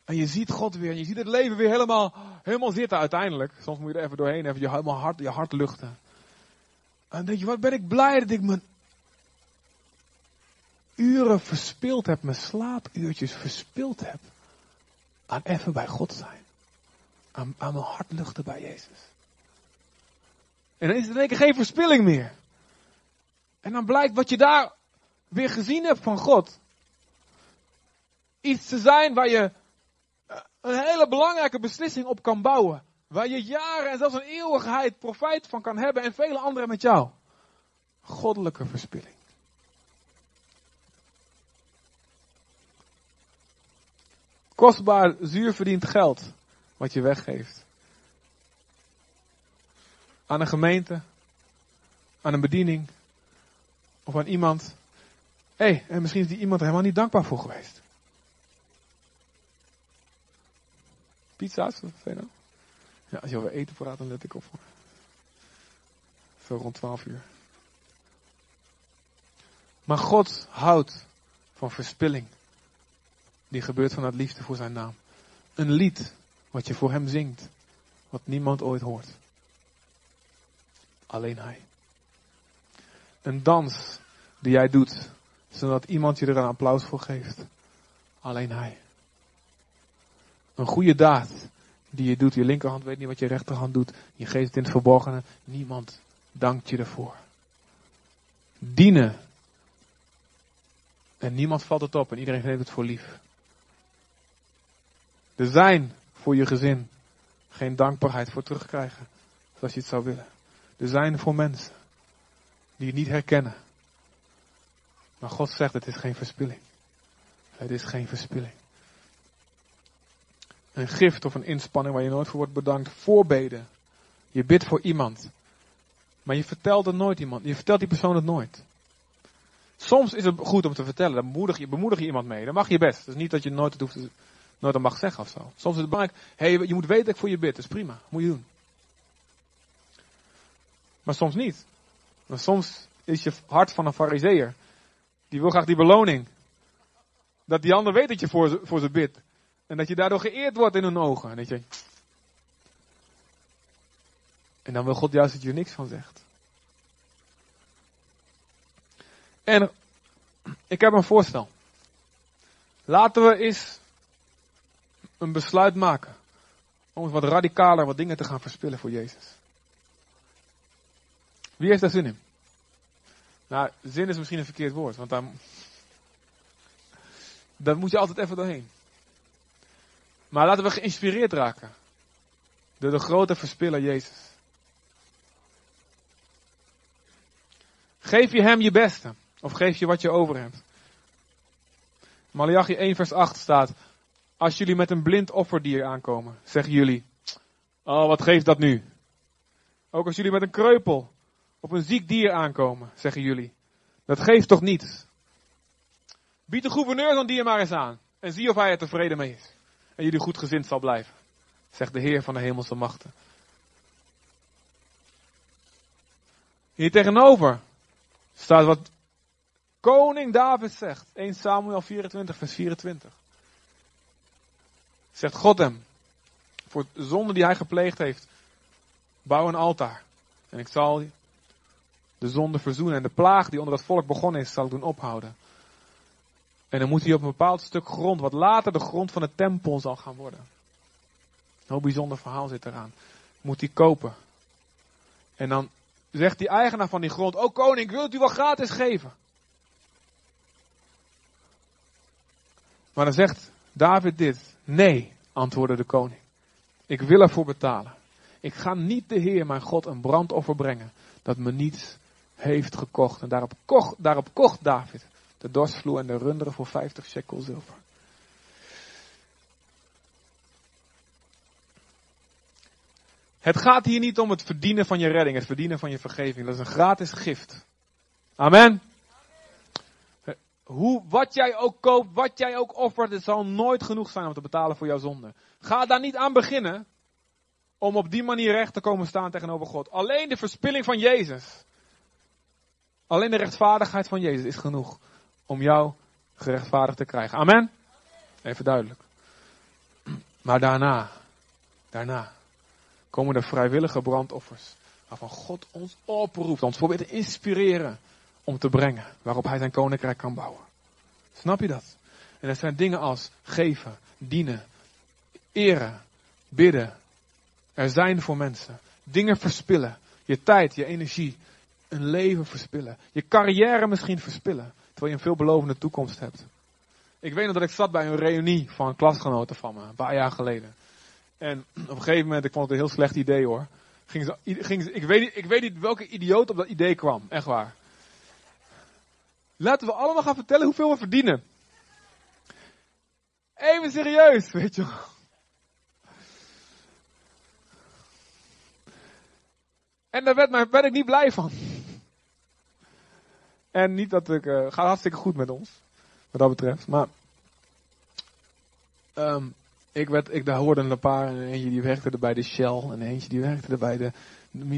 En je ziet God weer, en je ziet het leven weer helemaal, helemaal zitten uiteindelijk. Soms moet je er even doorheen, even je, helemaal hart, je hart luchten. En dan denk je, wat ben ik blij dat ik mijn uren verspild heb, mijn slaapuurtjes verspild heb. Aan even bij God zijn. Aan, aan mijn hart luchten bij Jezus. En dan is het in één keer geen verspilling meer. En dan blijkt wat je daar weer gezien hebt van God. Iets te zijn waar je eh, een hele belangrijke beslissing op kan bouwen. Waar je jaren en zelfs een eeuwigheid profijt van kan hebben en vele anderen met jou. Goddelijke verspilling. Kostbaar, zuur verdiend geld wat je weggeeft. Aan een gemeente, aan een bediening of aan iemand. Hé, hey, en misschien is die iemand er helemaal niet dankbaar voor geweest. Pizza's, wat je nou? Ja, als je over eten praat, dan let ik op. Zo rond 12 uur. Maar God houdt van verspilling. Die gebeurt vanuit liefde voor zijn naam. Een lied wat je voor hem zingt. Wat niemand ooit hoort. Alleen hij. Een dans die jij doet. Zodat iemand je er een applaus voor geeft. Alleen hij. Een goede daad die je doet. Je linkerhand weet niet wat je rechterhand doet. Je geeft het in het verborgene. Niemand dankt je ervoor. Dienen. En niemand valt het op en iedereen heeft het voor lief. Er zijn voor je gezin geen dankbaarheid voor terugkrijgen. Zoals je het zou willen. Er zijn voor mensen die het niet herkennen. Maar God zegt het is geen verspilling. Het is geen verspilling. Een gift of een inspanning waar je nooit voor wordt bedankt. Voorbeden. Je bidt voor iemand. Maar je vertelt het nooit iemand. Je vertelt die persoon het nooit. Soms is het goed om te vertellen. Dan bemoedig je, bemoedig je iemand mee. Dan mag je best. Het is niet dat je nooit het hoeft nooit mag zeggen of zo. Soms is het belangrijk. Hey, je moet weten dat ik voor je bid. Dat is prima. moet je doen. Maar soms niet. Maar soms is je hart van een fariseer. Die wil graag die beloning. Dat die ander weet dat je voor ze, voor ze bidt. En dat je daardoor geëerd wordt in hun ogen. En, dat je... en dan wil God juist dat je er niks van zegt. En ik heb een voorstel. Laten we eens een besluit maken. Om wat radicaler wat dingen te gaan verspillen voor Jezus. Wie heeft daar zin in? Nou, zin is misschien een verkeerd woord, want daar, daar moet je altijd even doorheen. Maar laten we geïnspireerd raken door de grote verspiller Jezus. Geef je hem je beste, of geef je wat je over hebt. Malachi 1 vers 8 staat, als jullie met een blind offerdier aankomen, zeggen jullie, oh wat geeft dat nu? Ook als jullie met een kreupel op een ziek dier aankomen, zeggen jullie, dat geeft toch niets? Bied de gouverneur zo'n dier maar eens aan en zie of hij er tevreden mee is en jullie goed gezind zal blijven, zegt de Heer van de hemelse machten. Hier tegenover staat wat koning David zegt. 1 Samuel 24, vers 24. Zegt God hem, voor de zonde die hij gepleegd heeft, bouw een altaar. En ik zal de zonde verzoenen en de plaag die onder het volk begonnen is, zal ik doen ophouden. En dan moet hij op een bepaald stuk grond, wat later de grond van de tempel zal gaan worden. Een heel bijzonder verhaal zit eraan. Moet hij kopen. En dan zegt die eigenaar van die grond, oh koning, wilt u wel gratis geven? Maar dan zegt David dit, nee, antwoordde de koning. Ik wil ervoor betalen. Ik ga niet de Heer, mijn God, een brandoffer brengen dat me niets heeft gekocht. En daarop kocht, daarop kocht David de dorsvloer en de runderen voor 50 shekel zilver. Het gaat hier niet om het verdienen van je redding, het verdienen van je vergeving. Dat is een gratis gift. Amen. hoe, wat jij ook koopt, wat jij ook offert, het zal nooit genoeg zijn om te betalen voor jouw zonde. Ga daar niet aan beginnen om op die manier recht te komen staan tegenover God. Alleen de verspilling van Jezus, alleen de rechtvaardigheid van Jezus is genoeg om jou gerechtvaardigd te krijgen. Amen? Even duidelijk. Maar daarna, daarna komen de vrijwillige brandoffers. Waarvan God ons oproept, ons probeert te inspireren om te brengen. Waarop hij zijn koninkrijk kan bouwen. Snap je dat? En dat zijn dingen als geven, dienen, eren, bidden. Er zijn voor mensen. Dingen verspillen. Je tijd, je energie. Een leven verspillen. Je carrière misschien verspillen. Terwijl je een veelbelovende toekomst hebt. Ik weet nog dat ik zat bij een reunie van klasgenoten van me. Een paar jaar geleden. En op een gegeven moment, ik vond het een heel slecht idee hoor. Ging ging ik, weet niet, ik weet niet welke idioot op dat idee kwam. Echt waar. Laten we allemaal gaan vertellen hoeveel we verdienen. Even serieus, weet je En daar werd, werd ik niet blij van. En niet dat ik, uh, gaat hartstikke goed met ons, wat dat betreft. Maar, um, ik werd, ik, daar hoorde een paar, en eentje die werkte er bij de Shell, en eentje die werkte er bij de,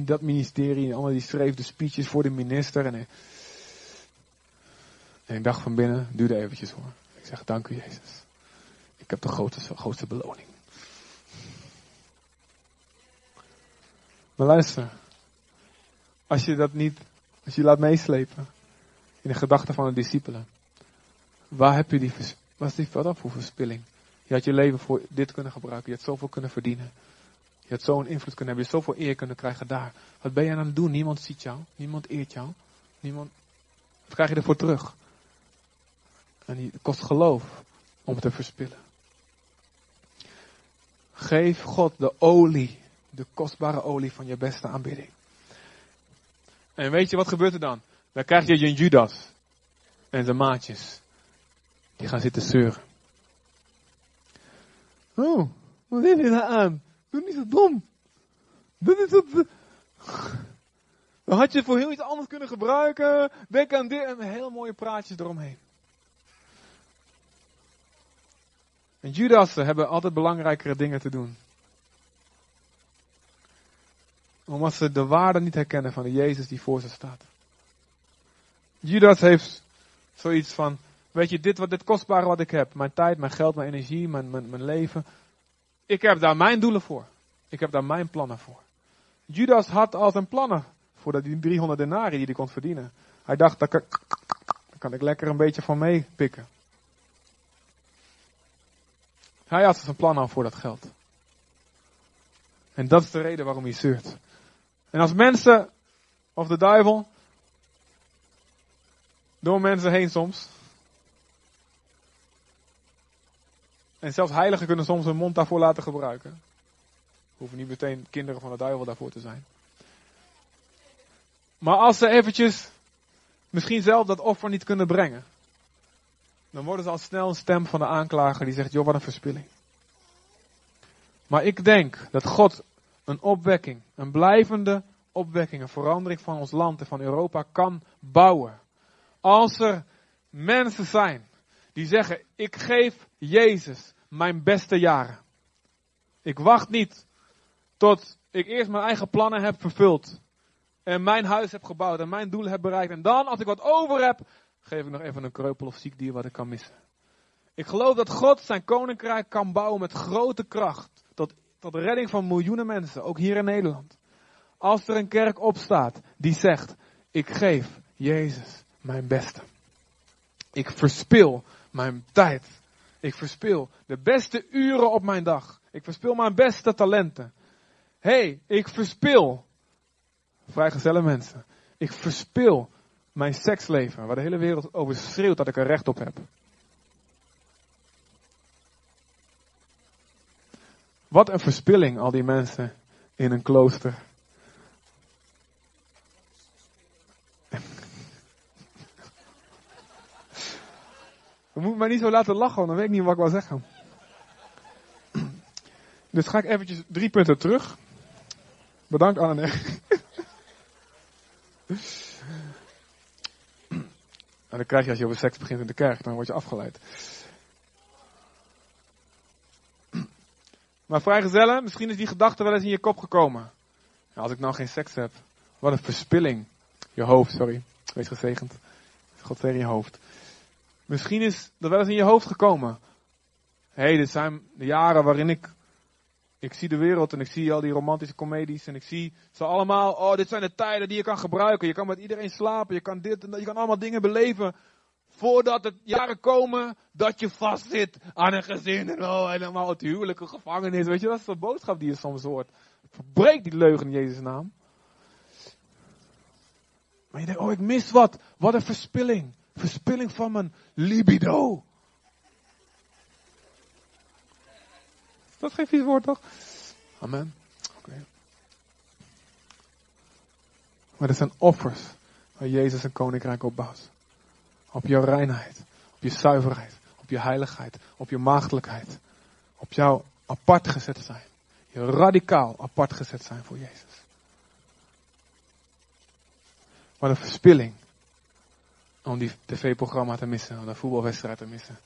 dat ministerie, en allemaal die schreef de speeches voor de minister. En, en ik dacht van binnen, duurde eventjes hoor. Ik zeg, dank u Jezus. Ik heb de grootste, grootste beloning. Maar luister, als je dat niet, als je laat meeslepen in de gedachten van de discipelen, waar heb je die, is die wat voor verspilling? Je had je leven voor dit kunnen gebruiken, je had zoveel kunnen verdienen. Je had zo'n invloed kunnen hebben, je had zoveel eer kunnen krijgen daar. Wat ben je aan het doen? Niemand ziet jou, niemand eert jou, niemand. Wat krijg je ervoor terug? En het kost geloof om te verspillen. Geef God de olie, de kostbare olie van je beste aanbidding. En weet je wat gebeurt er dan? Dan krijg je een Judas en zijn maatjes. Die gaan zitten zeuren. Oh, wat heb je daar aan? Doe niet zo dom. Dit is het. Dan had je voor heel iets anders kunnen gebruiken. Denk aan dit en hele mooie praatjes eromheen. En Judassen hebben altijd belangrijkere dingen te doen. Omdat ze de waarde niet herkennen van de Jezus die voor ze staat. Judas heeft zoiets van, weet je, dit, wat, dit kostbare wat ik heb, mijn tijd, mijn geld, mijn energie, mijn, mijn, mijn leven. Ik heb daar mijn doelen voor. Ik heb daar mijn plannen voor. Judas had al zijn plannen voor die 300 denari die hij kon verdienen. Hij dacht, daar kan, kan ik lekker een beetje van meepikken. Hij had zijn plan al voor dat geld. En dat is de reden waarom hij zeurt. En als mensen, of de duivel, door mensen heen soms. En zelfs heiligen kunnen soms hun mond daarvoor laten gebruiken. Hoeven niet meteen kinderen van de duivel daarvoor te zijn. Maar als ze eventjes misschien zelf dat offer niet kunnen brengen. Dan worden ze al snel een stem van de aanklager die zegt, joh wat een verspilling. Maar ik denk dat God een opwekking, een blijvende opwekking, een verandering van ons land en van Europa kan bouwen. Als er mensen zijn die zeggen, ik geef Jezus mijn beste jaren. Ik wacht niet tot ik eerst mijn eigen plannen heb vervuld. En mijn huis heb gebouwd en mijn doelen heb bereikt. En dan, als ik wat over heb, geef ik nog even een kreupel of ziek dier wat ik kan missen. Ik geloof dat God zijn koninkrijk kan bouwen met grote kracht. Tot, tot de redding van miljoenen mensen, ook hier in Nederland. Als er een kerk opstaat die zegt, ik geef Jezus mijn beste. Ik verspil mijn tijd. Ik verspil de beste uren op mijn dag. Ik verspil mijn beste talenten. hey, ik verspil, vrijgezelle mensen, ik verspil mijn seksleven, waar de hele wereld over schreeuwt dat ik er recht op heb. Wat een verspilling, al die mensen in een klooster. We moeten mij niet zo laten lachen, dan weet ik niet wat ik wil zeggen. Dus ga ik eventjes drie punten terug. Bedankt Anne. En dan krijg je als je over seks begint in de kerk, dan word je afgeleid. Maar vrijgezellen, misschien is die gedachte wel eens in je kop gekomen. Als ik nou geen seks heb, wat een verspilling. Je hoofd, sorry. Wees gezegend. God tegen je hoofd. Misschien is dat wel eens in je hoofd gekomen. Hé, hey, dit zijn de jaren waarin ik. Ik zie de wereld en ik zie al die romantische comedies en ik zie ze allemaal. Oh, dit zijn de tijden die je kan gebruiken. Je kan met iedereen slapen. Je kan dit en dat. Je kan allemaal dingen beleven. Voordat het jaren komen dat je vastzit aan een gezin en oh, helemaal het huwelijke gevangenis. Weet je, dat is de boodschap die je soms hoort. Verbreek die leugen in Jezus' naam. Maar je denkt, oh, ik mis wat. Wat een verspilling. Verspilling van mijn libido. Dat geen vies woord, toch? Amen. Maar dat zijn offers waar Jezus een koninkrijk opbouwt. Op jouw reinheid, op je zuiverheid, op je heiligheid, op je maagdelijkheid. Op jouw apart gezet zijn. Je radicaal apart gezet zijn voor Jezus. Wat een verspilling. Om die tv-programma te missen, om een voetbalwedstrijd te missen.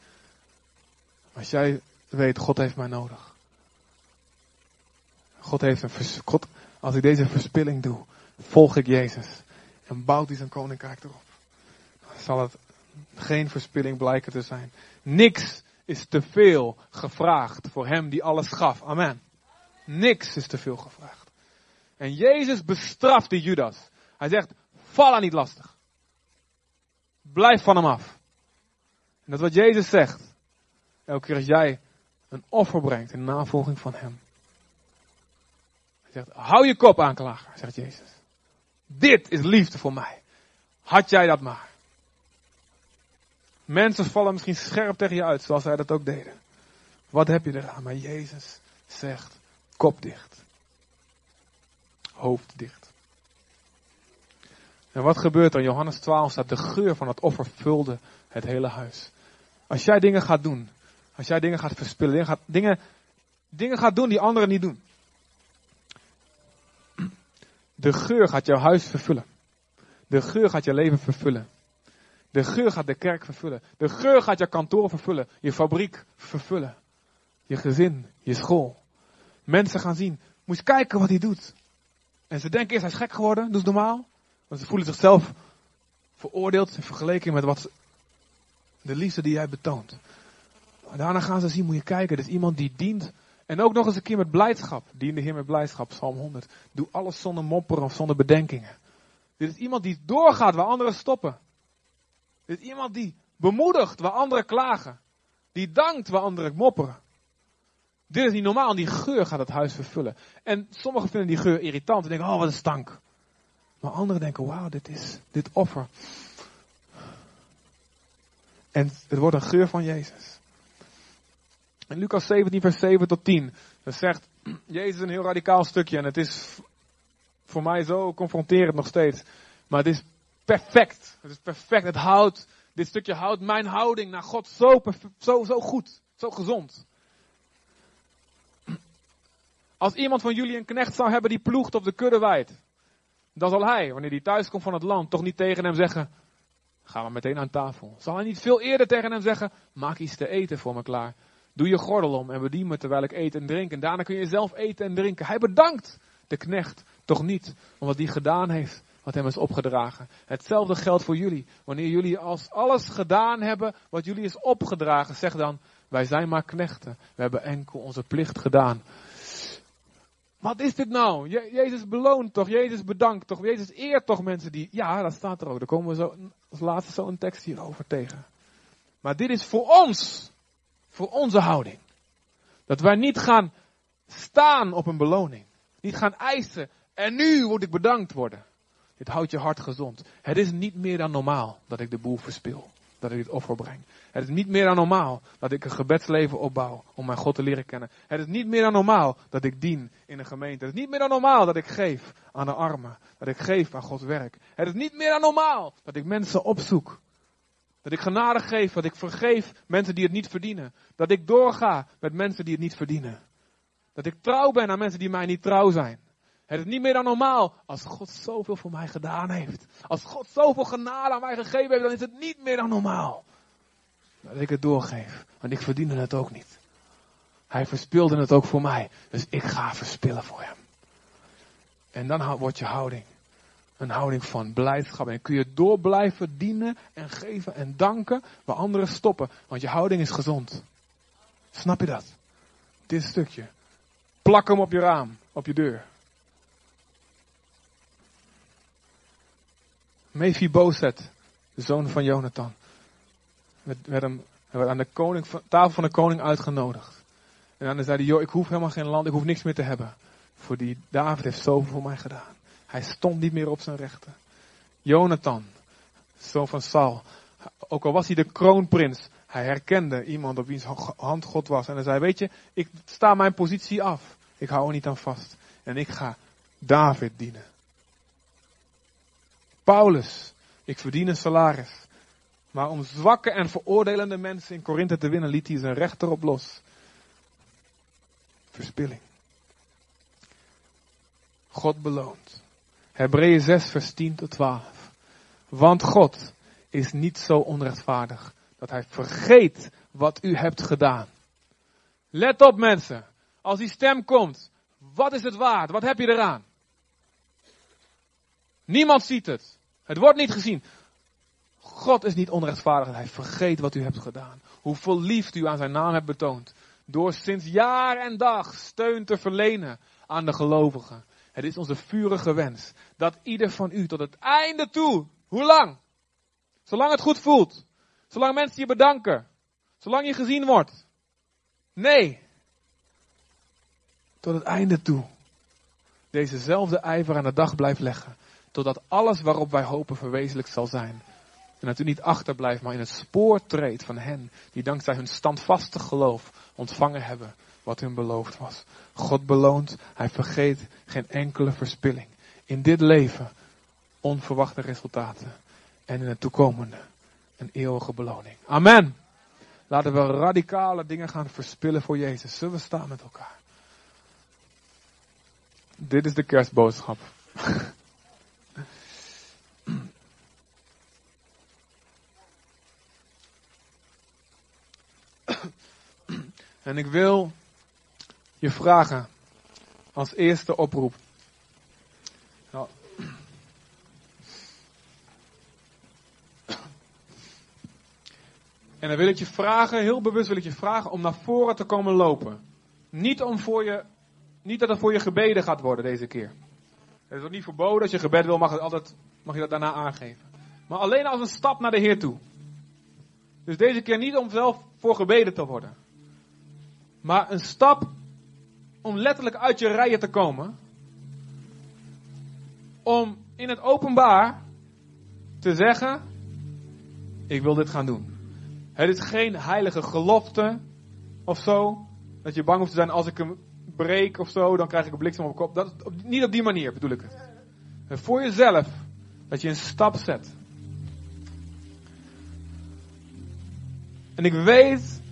Als jij weet, God heeft mij nodig. God heeft een vers God, als ik deze verspilling doe, volg ik Jezus. En bouwt hij zijn koninkrijk erop. Zal het geen verspilling blijken te zijn. Niks is te veel gevraagd voor hem die alles gaf. Amen. Niks is te veel gevraagd. En Jezus bestraft die Judas. Hij zegt, val aan niet lastig. Blijf van hem af. En dat wat Jezus zegt. Elke keer als jij een offer brengt in navolging van hem. Hij zegt, hou je kop aanklager, zegt Jezus. Dit is liefde voor mij. Had jij dat maar. Mensen vallen misschien scherp tegen je uit, zoals zij dat ook deden. Wat heb je eraan? Maar Jezus zegt, kop dicht. Hoofd dicht. En wat gebeurt? In Johannes 12 staat de geur van het offer vulde het hele huis. Als jij dingen gaat doen, als jij dingen gaat verspillen, dingen gaat, dingen, dingen gaat doen die anderen niet doen. De geur gaat jouw huis vervullen. De geur gaat je leven vervullen. De geur gaat de kerk vervullen. De geur gaat je kantoor vervullen. Je fabriek vervullen. Je gezin, je school. Mensen gaan zien. Moet je kijken wat hij doet. En ze denken eerst hij is gek geworden. Doe het normaal. Want ze voelen zichzelf veroordeeld in vergelijking met wat de liefde die jij betoont. Maar daarna gaan ze zien, moet je kijken, dit is iemand die dient. En ook nog eens een keer met blijdschap. Dien de Heer met blijdschap, Psalm 100. Doe alles zonder mopperen of zonder bedenkingen. Dit is iemand die doorgaat waar anderen stoppen. Dit is iemand die bemoedigt waar anderen klagen. Die dankt waar anderen mopperen. Dit is niet normaal en die geur gaat het huis vervullen. En sommigen vinden die geur irritant en denken, oh wat een stank. Maar anderen denken, wauw, dit is dit offer. En het wordt een geur van Jezus. In Lucas 17, vers 7 tot 10, dat zegt Jezus een heel radicaal stukje. En het is voor mij zo confronterend nog steeds. Maar het is perfect. Het is perfect. Het houdt, dit stukje houdt mijn houding naar God zo, zo, zo goed. Zo gezond. Als iemand van jullie een knecht zou hebben die ploegt op de kudde waait. Dan zal hij, wanneer hij thuis komt van het land, toch niet tegen hem zeggen, ga we meteen aan tafel. Zal hij niet veel eerder tegen hem zeggen, maak iets te eten voor me klaar. Doe je gordel om en bedien me terwijl ik eet en drink. En daarna kun je zelf eten en drinken. Hij bedankt de knecht toch niet om wat hij gedaan heeft, wat hem is opgedragen. Hetzelfde geldt voor jullie. Wanneer jullie als alles gedaan hebben wat jullie is opgedragen, zeg dan, wij zijn maar knechten. We hebben enkel onze plicht gedaan. Wat is dit nou? Jezus beloont toch? Jezus bedankt toch? Jezus eert toch mensen die. Ja, dat staat er ook. Daar komen we zo als laatste zo een tekst hierover tegen. Maar dit is voor ons. Voor onze houding. Dat wij niet gaan staan op een beloning. Niet gaan eisen. En nu moet ik bedankt worden. Dit houdt je hart gezond. Het is niet meer dan normaal dat ik de boel verspil. Dat ik dit offer breng. Het is niet meer dan normaal dat ik een gebedsleven opbouw om mijn God te leren kennen. Het is niet meer dan normaal dat ik dien in een gemeente. Het is niet meer dan normaal dat ik geef aan de armen. Dat ik geef aan Gods werk. Het is niet meer dan normaal dat ik mensen opzoek. Dat ik genade geef, dat ik vergeef mensen die het niet verdienen. Dat ik doorga met mensen die het niet verdienen. Dat ik trouw ben aan mensen die mij niet trouw zijn. Het is niet meer dan normaal. Als God zoveel voor mij gedaan heeft. Als God zoveel genade aan mij gegeven heeft, dan is het niet meer dan normaal. Dat ik het doorgeef. Want ik verdiende het ook niet. Hij verspilde het ook voor mij. Dus ik ga verspillen voor hem. En dan wordt je houding een houding van blijdschap. En kun je door blijven dienen en geven en danken waar anderen stoppen. Want je houding is gezond. Snap je dat? Dit stukje. Plak hem op je raam, op je deur. Mephibozet, de zoon van Jonathan, werd, werd, hem, werd aan de koning, tafel van de koning uitgenodigd. En dan zei hij, ik hoef helemaal geen land, ik hoef niks meer te hebben. Voor die David heeft zoveel voor mij gedaan. Hij stond niet meer op zijn rechten. Jonathan, zoon van Saul, ook al was hij de kroonprins, hij herkende iemand op wiens hand God was. En hij zei, weet je, ik sta mijn positie af. Ik hou er niet aan vast. En ik ga David dienen. Paulus, ik verdien een salaris. Maar om zwakke en veroordelende mensen in Korinthe te winnen, liet hij zijn rechter op los. Verspilling. God beloont. Hebreeën 6, vers 10 tot 12. Want God is niet zo onrechtvaardig dat hij vergeet wat u hebt gedaan. Let op mensen. Als die stem komt, wat is het waard? Wat heb je eraan? Niemand ziet het. Het wordt niet gezien. God is niet onrechtvaardig. Hij vergeet wat u hebt gedaan. Hoeveel liefde u aan zijn naam hebt betoond. Door sinds jaar en dag steun te verlenen aan de gelovigen. Het is onze vurige wens dat ieder van u tot het einde toe, hoe lang? Zolang het goed voelt. Zolang mensen je bedanken. Zolang je gezien wordt. Nee. Tot het einde toe. Dezezelfde ijver aan de dag blijft leggen. Totdat alles waarop wij hopen verwezenlijk zal zijn. En dat u niet achterblijft, maar in het spoor treedt van hen die dankzij hun standvastig geloof ontvangen hebben wat hun beloofd was. God beloont, hij vergeet geen enkele verspilling. In dit leven onverwachte resultaten. En in het toekomende een eeuwige beloning. Amen. Laten we radicale dingen gaan verspillen voor Jezus. Zullen we staan met elkaar? Dit is de kerstboodschap. En ik wil je vragen als eerste oproep. En dan wil ik je vragen, heel bewust wil ik je vragen om naar voren te komen lopen. Niet, om voor je, niet dat het voor je gebeden gaat worden deze keer. Het is ook niet verboden. Als je gebed wil, mag, het altijd, mag je dat daarna aangeven. Maar alleen als een stap naar de Heer toe. Dus deze keer niet om zelf voor gebeden te worden. Maar een stap om letterlijk uit je rijen te komen. Om in het openbaar te zeggen: Ik wil dit gaan doen. Het is geen heilige gelofte of zo. Dat je bang hoeft te zijn als ik hem breek of zo, dan krijg ik een bliksem op mijn kop. Dat, niet op die manier bedoel ik het. En voor jezelf, dat je een stap zet. En ik weet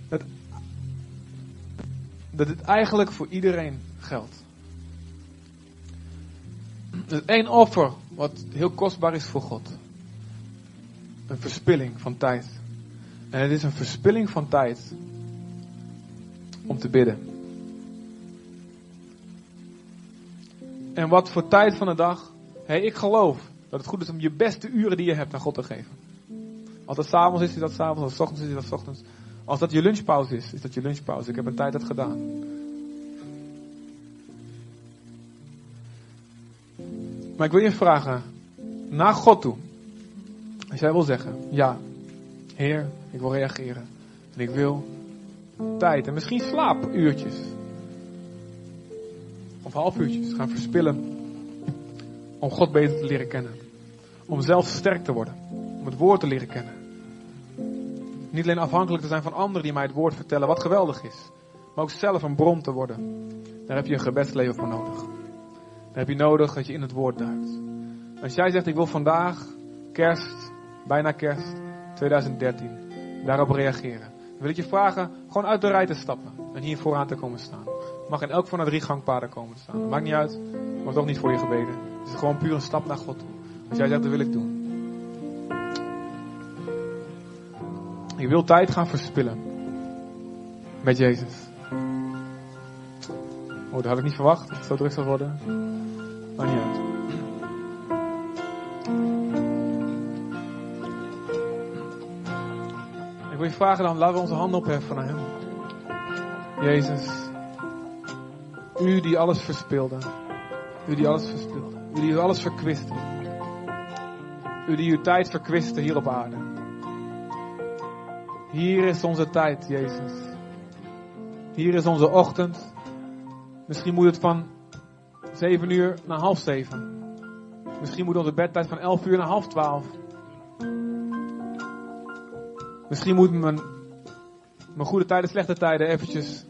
dat dit eigenlijk voor iedereen geldt. Er is één offer wat heel kostbaar is voor God. Een verspilling van tijd. En het is een verspilling van tijd om te bidden. En wat voor tijd van de dag. Hé, hey, ik geloof dat het goed is om je beste uren die je hebt aan God te geven. Als dat s'avonds is, is dat s'avonds. Als het ochtends is, is dat ochtends. Als dat je lunchpauze is, is dat je lunchpauze. Ik heb een tijd dat gedaan. Maar ik wil je vragen, naar God toe. Als jij wil zeggen, ja, Heer, ik wil reageren. En ik wil tijd en misschien slaapuurtjes. Of half uurtjes gaan verspillen. Om God beter te leren kennen. Om zelf sterk te worden. Om het woord te leren kennen. Niet alleen afhankelijk te zijn van anderen die mij het woord vertellen, wat geweldig is. Maar ook zelf een bron te worden. Daar heb je een gebedsleven voor nodig. Daar heb je nodig dat je in het woord duikt. Als jij zegt, ik wil vandaag, kerst, bijna kerst, 2013, daarop reageren. Dan wil ik je vragen, gewoon uit de rij te stappen. En hier vooraan te komen staan. mag in elk van de drie gangpaden komen te staan. Maakt niet uit, wordt ook niet voor je gebeden. Het is gewoon puur een stap naar God toe. Als jij zegt, dat wil ik doen. Ik wil tijd gaan verspillen. Met Jezus. Oh, dat had ik niet verwacht, dat het zo druk zou worden. Maar niet uit. Ik wil je vragen dan, laten we onze handen opheffen naar Hem. Jezus. U die alles verspeelde. U die alles verspeelde. U die alles verkwiste. U die uw tijd verkwiste hier op aarde. Hier is onze tijd, Jezus. Hier is onze ochtend. Misschien moet het van 7 uur naar half 7. Misschien moet onze bedtijd van 11 uur naar half 12. Misschien moet mijn, mijn goede tijden, slechte tijden eventjes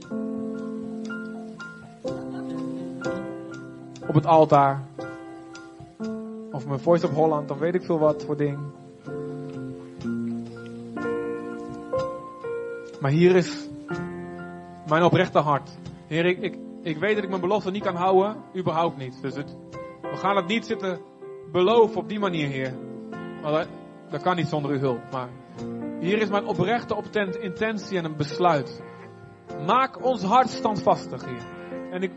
op het altaar. Of mijn Voice of Holland, of weet ik veel wat voor ding. Maar hier is mijn oprechte hart. Heer, ik, ik, ik weet dat ik mijn belofte niet kan houden, überhaupt niet. Dus het, we gaan het niet zitten beloven op die manier, Heer. Dat, kan niet zonder uw hulp. Maar hier is mijn oprechte intentie en een besluit. Maak ons hart standvastig, Heer. En ik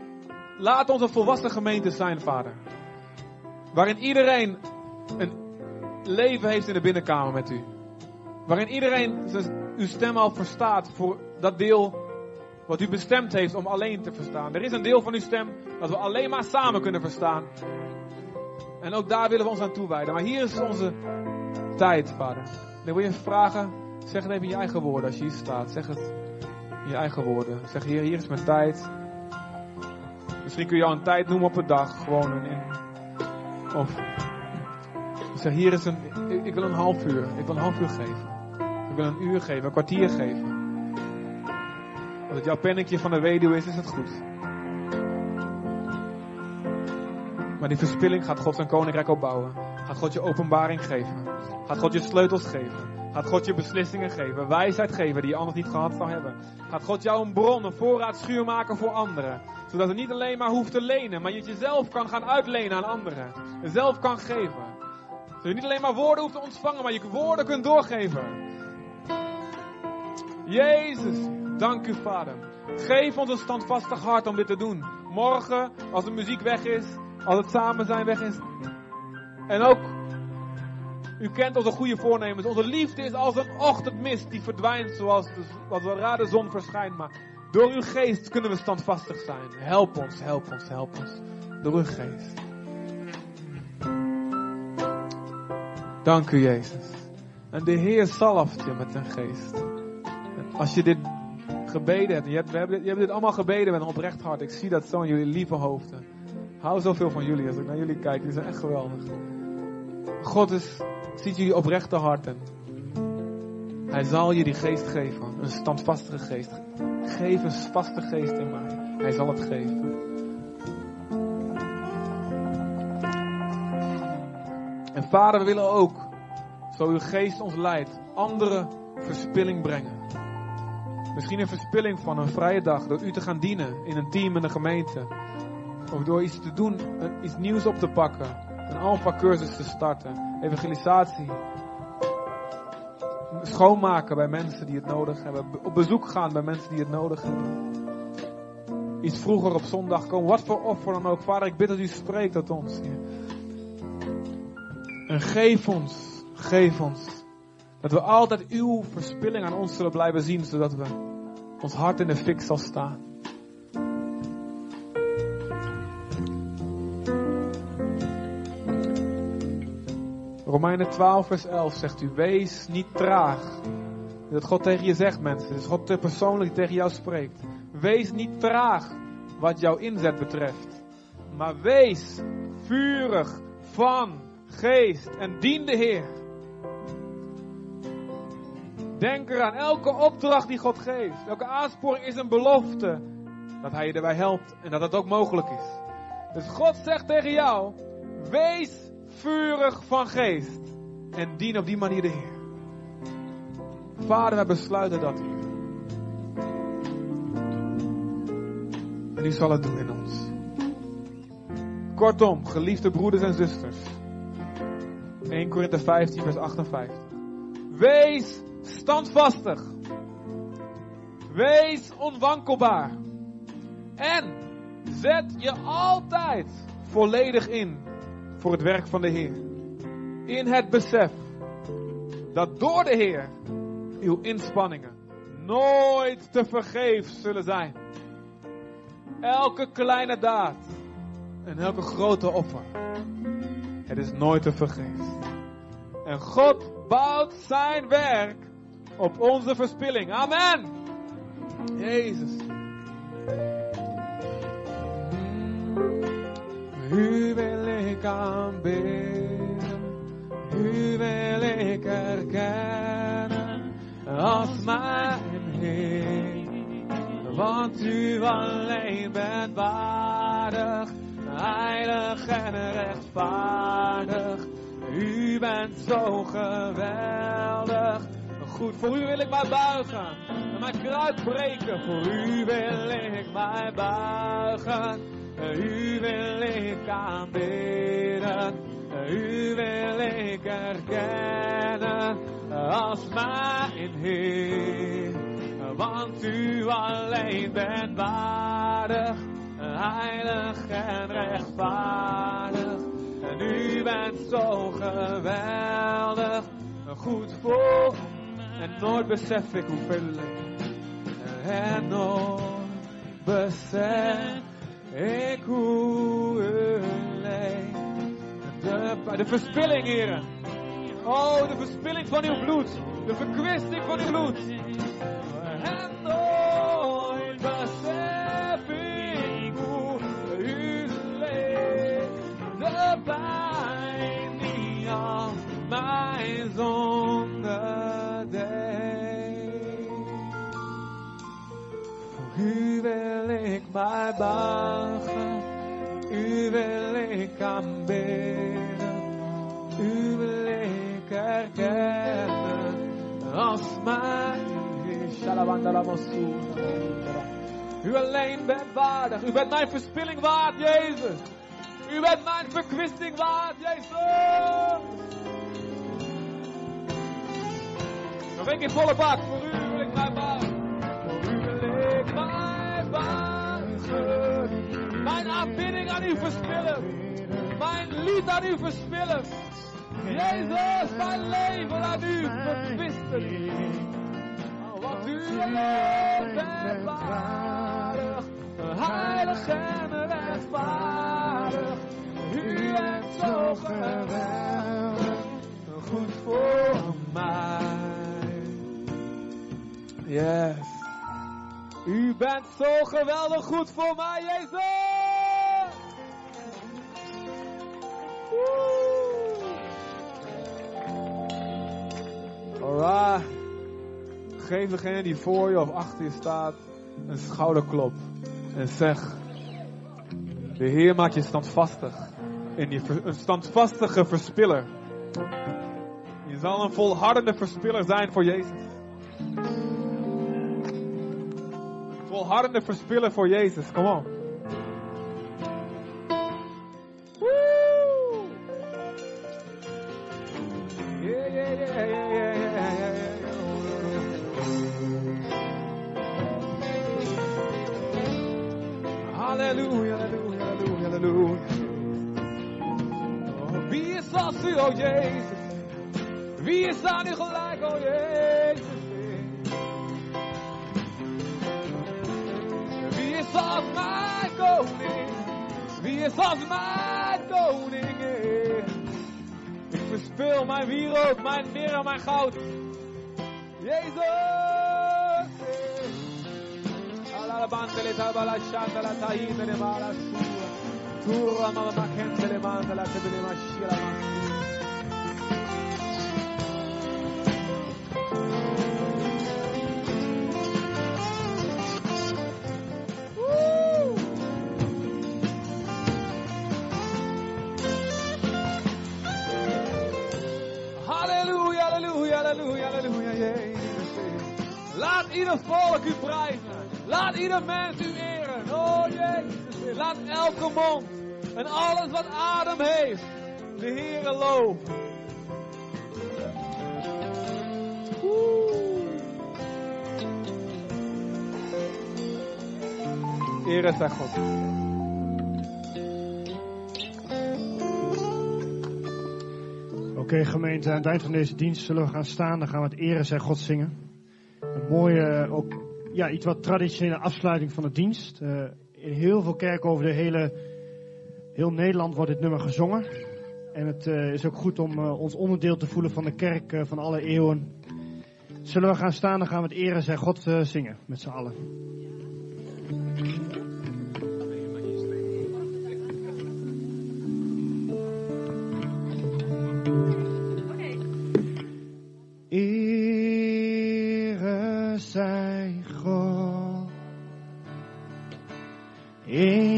laat ons een volwassen gemeente zijn, Vader. Waarin iedereen een leven heeft in de binnenkamer met u. Waarin iedereen uw stem al verstaat voor dat deel wat u bestemd heeft om alleen te verstaan. Er is een deel van uw stem dat we alleen maar samen kunnen verstaan. En ook daar willen we ons aan toewijden. Maar hier is onze tijd, vader. Dan wil je vragen, zeg het even in je eigen woorden als je hier staat. Zeg het in je eigen woorden. Zeg, Heer, hier is mijn tijd. Misschien kun je al een tijd noemen op een dag. Gewoon een, in, of zeg, hier is een, ik, ik wil een half uur. Ik wil een half uur geven. Wil een uur geven, een kwartier geven. Als het jouw pennetje van de weduwe is, is het goed. Maar die verspilling gaat God zijn koninkrijk opbouwen. Gaat God je openbaring geven. Gaat God je sleutels geven. Gaat God je beslissingen geven. Wijsheid geven die je anders niet gehad zou hebben. Gaat God jou een bron, een voorraadschuur maken voor anderen. Zodat je niet alleen maar hoeft te lenen, maar je het jezelf kan gaan uitlenen aan anderen. Jezelf kan geven. Zodat je niet alleen maar woorden hoeft te ontvangen, maar je woorden kunt doorgeven. Jezus, dank u Vader. Geef ons een standvastig hart om dit te doen. Morgen, als de muziek weg is, als het samen zijn weg is. En ook, u kent onze goede voornemens. Onze liefde is als een ochtendmist die verdwijnt zoals de, zodra de zon verschijnt. Maar door uw geest kunnen we standvastig zijn. Help ons, help ons, help ons. Door uw geest. Dank u Jezus. En de Heer zalft je met zijn geest. Als je dit gebeden hebt, je hebt, we hebben dit, je hebt dit allemaal gebeden met een oprecht hart. Ik zie dat zo in jullie lieve hoofden. Hou zoveel van jullie als ik naar jullie kijk. Jullie zijn echt geweldig. God is, ziet jullie oprechte harten. Hij zal je die geest geven. Een standvastige geest. Geef een vaste geest in mij. Hij zal het geven. En vader, we willen ook, zo uw geest ons leidt, andere verspilling brengen. Misschien een verspilling van een vrije dag door u te gaan dienen in een team in een gemeente. Of door iets te doen, iets nieuws op te pakken. Een alpha cursus te starten. Evangelisatie. Schoonmaken bij mensen die het nodig hebben. Op bezoek gaan bij mensen die het nodig hebben. Iets vroeger op zondag komen. Wat voor offer dan ook. Vader, ik bid dat u spreekt tot ons. En geef ons, geef ons. Dat we altijd uw verspilling aan ons zullen blijven zien. Zodat we ons hart in de fik zal staan. Romeinen 12, vers 11 zegt u: Wees niet traag. Dat God tegen je zegt, mensen. Het is God persoonlijk tegen jou spreekt. Wees niet traag wat jouw inzet betreft. Maar wees vurig van geest en dien de Heer. Denk eraan, elke opdracht die God geeft, elke aansporing is een belofte dat Hij je erbij helpt en dat het ook mogelijk is. Dus God zegt tegen jou: Wees vurig van geest. En dien op die manier de Heer. Vader, wij besluiten dat, Heer. En u zal het doen in ons. Kortom, geliefde broeders en zusters. 1 Korinthe 15, vers 58. Wees standvastig. Wees onwankelbaar. En zet je altijd volledig in voor het werk van de Heer. In het besef dat door de Heer uw inspanningen nooit te vergeef zullen zijn. Elke kleine daad en elke grote offer. Het is nooit te vergeef. En God bouwt zijn werk op onze verspilling. Amen. Jezus. U wil ik aanbidden. U wil ik erkennen als mijn Heer. Want u alleen bent waardig, heilig en rechtvaardig. U bent zo geweldig. Goed, voor u wil ik mij buigen en mijn kruid breken. Voor u wil ik mij buigen. U wil ik aanbidden. U wil ik erkennen als mijn Heer. Want u alleen bent waardig, heilig en rechtvaardig. En u bent zo geweldig, goed voor en nooit besef ik hoeveel ik. En nooit besef ik hoe. De, de verspilling, heren. Oh, de verspilling van uw bloed. De verkwisting van uw bloed. Mij buigen. U wil ik aanbidden. U wil ik erkennen als mijn U alleen bent waardig. U bent mijn verspilling waard, Jezus. U bent mijn verkwisting waard, Jezus. Nog een keer volle bak. Voor u wil ik mij. Aan u verspillen. Mijn lied aan u verspillen. Jezus, mijn leven aan u verkwisten. Oh, want u alleen bent waardig. Heilig en rechtvaardig. U bent zo geweldig. Goed voor mij. Yes. U bent zo geweldig goed voor mij, Jezus. Alright. Geef degene die voor je of achter je staat een schouderklop. En zeg, de Heer maakt je standvastig. Je ver- een standvastige verspiller. Je zal een volhardende verspiller zijn voor Jezus. volhardende verspiller voor Jezus. Kom op. mijn mirre, mijn goud. Jezus! Alabandele tabala shandala taimene mala sua. Turra mama makendele mandala tebele mashira masi. Halleluja, halleluja, Jezus. Laat ieder volk u prijzen. Laat ieder mens u eren. Oh Jezus, laat elke mond en alles wat adem heeft, de Heere loven. Ere zij God. Oké gemeente, aan het eind van deze dienst zullen we gaan staan. Dan gaan we het ere zij God zingen. Een mooie, ook ja, iets wat traditionele afsluiting van de dienst. Uh, in heel veel kerken over de hele, heel Nederland wordt dit nummer gezongen. En het uh, is ook goed om ons onderdeel te voelen van de kerk van alle eeuwen. Zullen we gaan staan, dan gaan we het ere zij God zingen met z'n allen. Amen.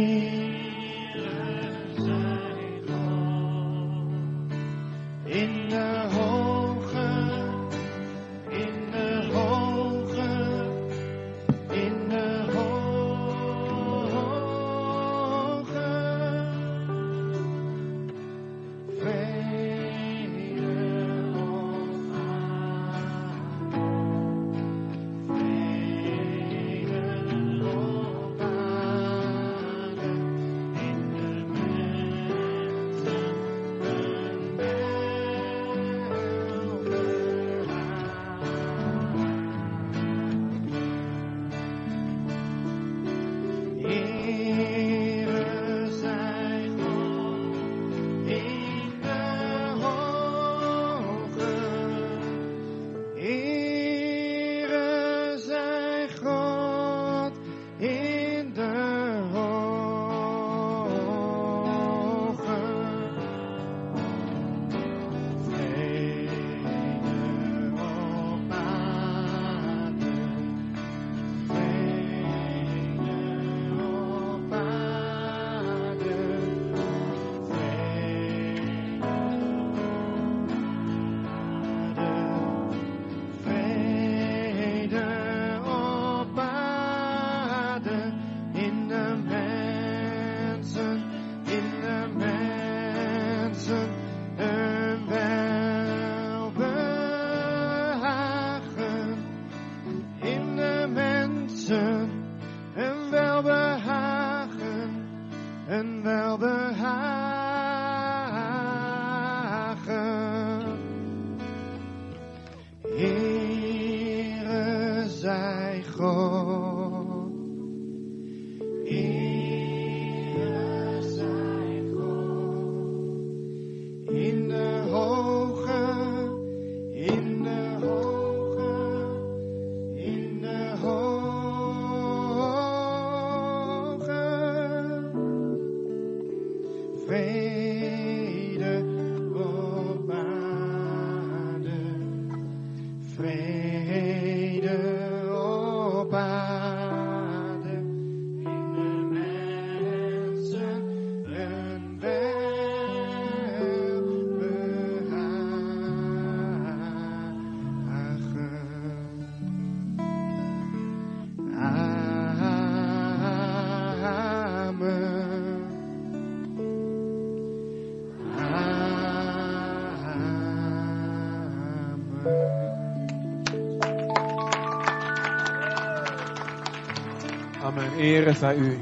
Zij u.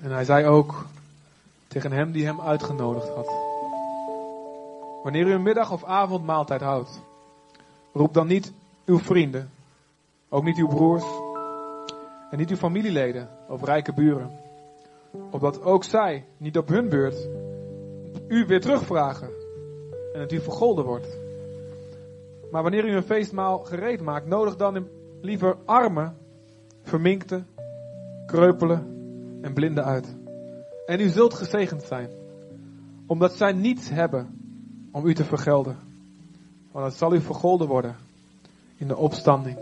En hij zei ook tegen hem die hem uitgenodigd had. Wanneer u een middag- of avondmaaltijd houdt, roep dan niet uw vrienden, ook niet uw broers en niet uw familieleden of rijke buren, opdat ook zij niet op hun beurt u weer terugvragen en het u vergolden wordt. Maar wanneer u een feestmaal gereed maakt, nodig dan liever armen, verminkte, kreupelen en blinden uit. En u zult gezegend zijn, omdat zij niets hebben om u te vergelden. Want het zal u vergolden worden in de opstanding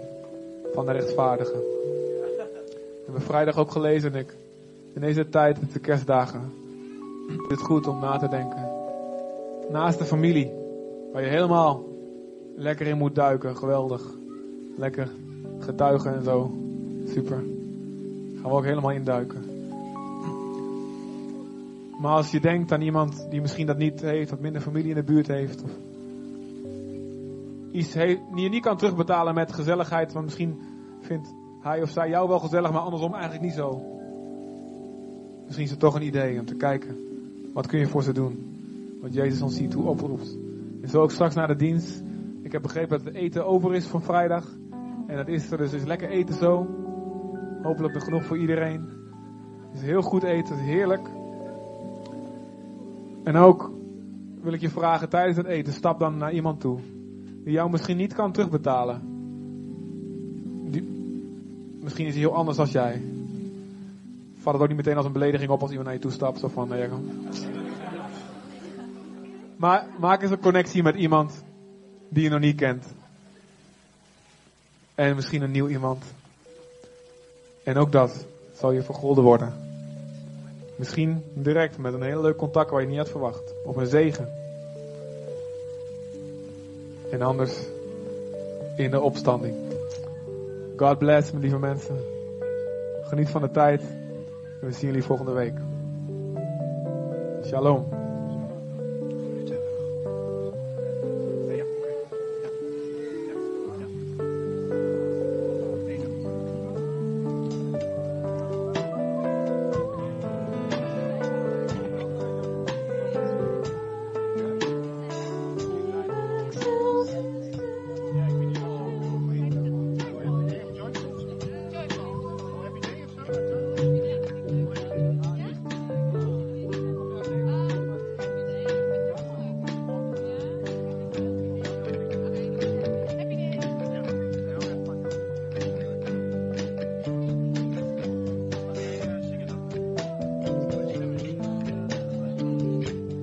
van de rechtvaardigen. We hebben vrijdag ook gelezen, ik. In deze tijd, de kerstdagen, is het goed om na te denken. Naast de familie, waar je helemaal lekker in moet duiken, geweldig. Lekker getuigen en zo. Super. Gaan we ook helemaal induiken. Maar als je denkt aan iemand die misschien dat niet heeft, wat minder familie in de buurt heeft, of iets die je niet kan terugbetalen met gezelligheid, want misschien vindt hij of zij jou wel gezellig, maar andersom eigenlijk niet zo. Misschien is het toch een idee om te kijken, wat kun je voor ze doen? Wat Jezus ons hier toe oproept. En zo ook straks na de dienst. Ik heb begrepen dat het eten over is van vrijdag. En dat is er, dus is lekker eten zo. Hopelijk er genoeg voor iedereen. Het is heel goed eten, het is heerlijk. En ook wil ik je vragen tijdens het eten, stap dan naar iemand toe. Die jou misschien niet kan terugbetalen. Die, misschien is hij heel anders als jij. Vat het ook niet meteen als een belediging op als iemand naar je toe stapt. Zo van, nee, kom. Maar maak eens een connectie met iemand die je nog niet kent. En misschien een nieuw iemand. En ook dat zal je vergolden worden. Misschien direct met een heel leuk contact waar je niet had verwacht. Of een zegen. En anders in de opstanding. God bless, mijn lieve mensen. Geniet van de tijd. En we zien jullie volgende week. Shalom.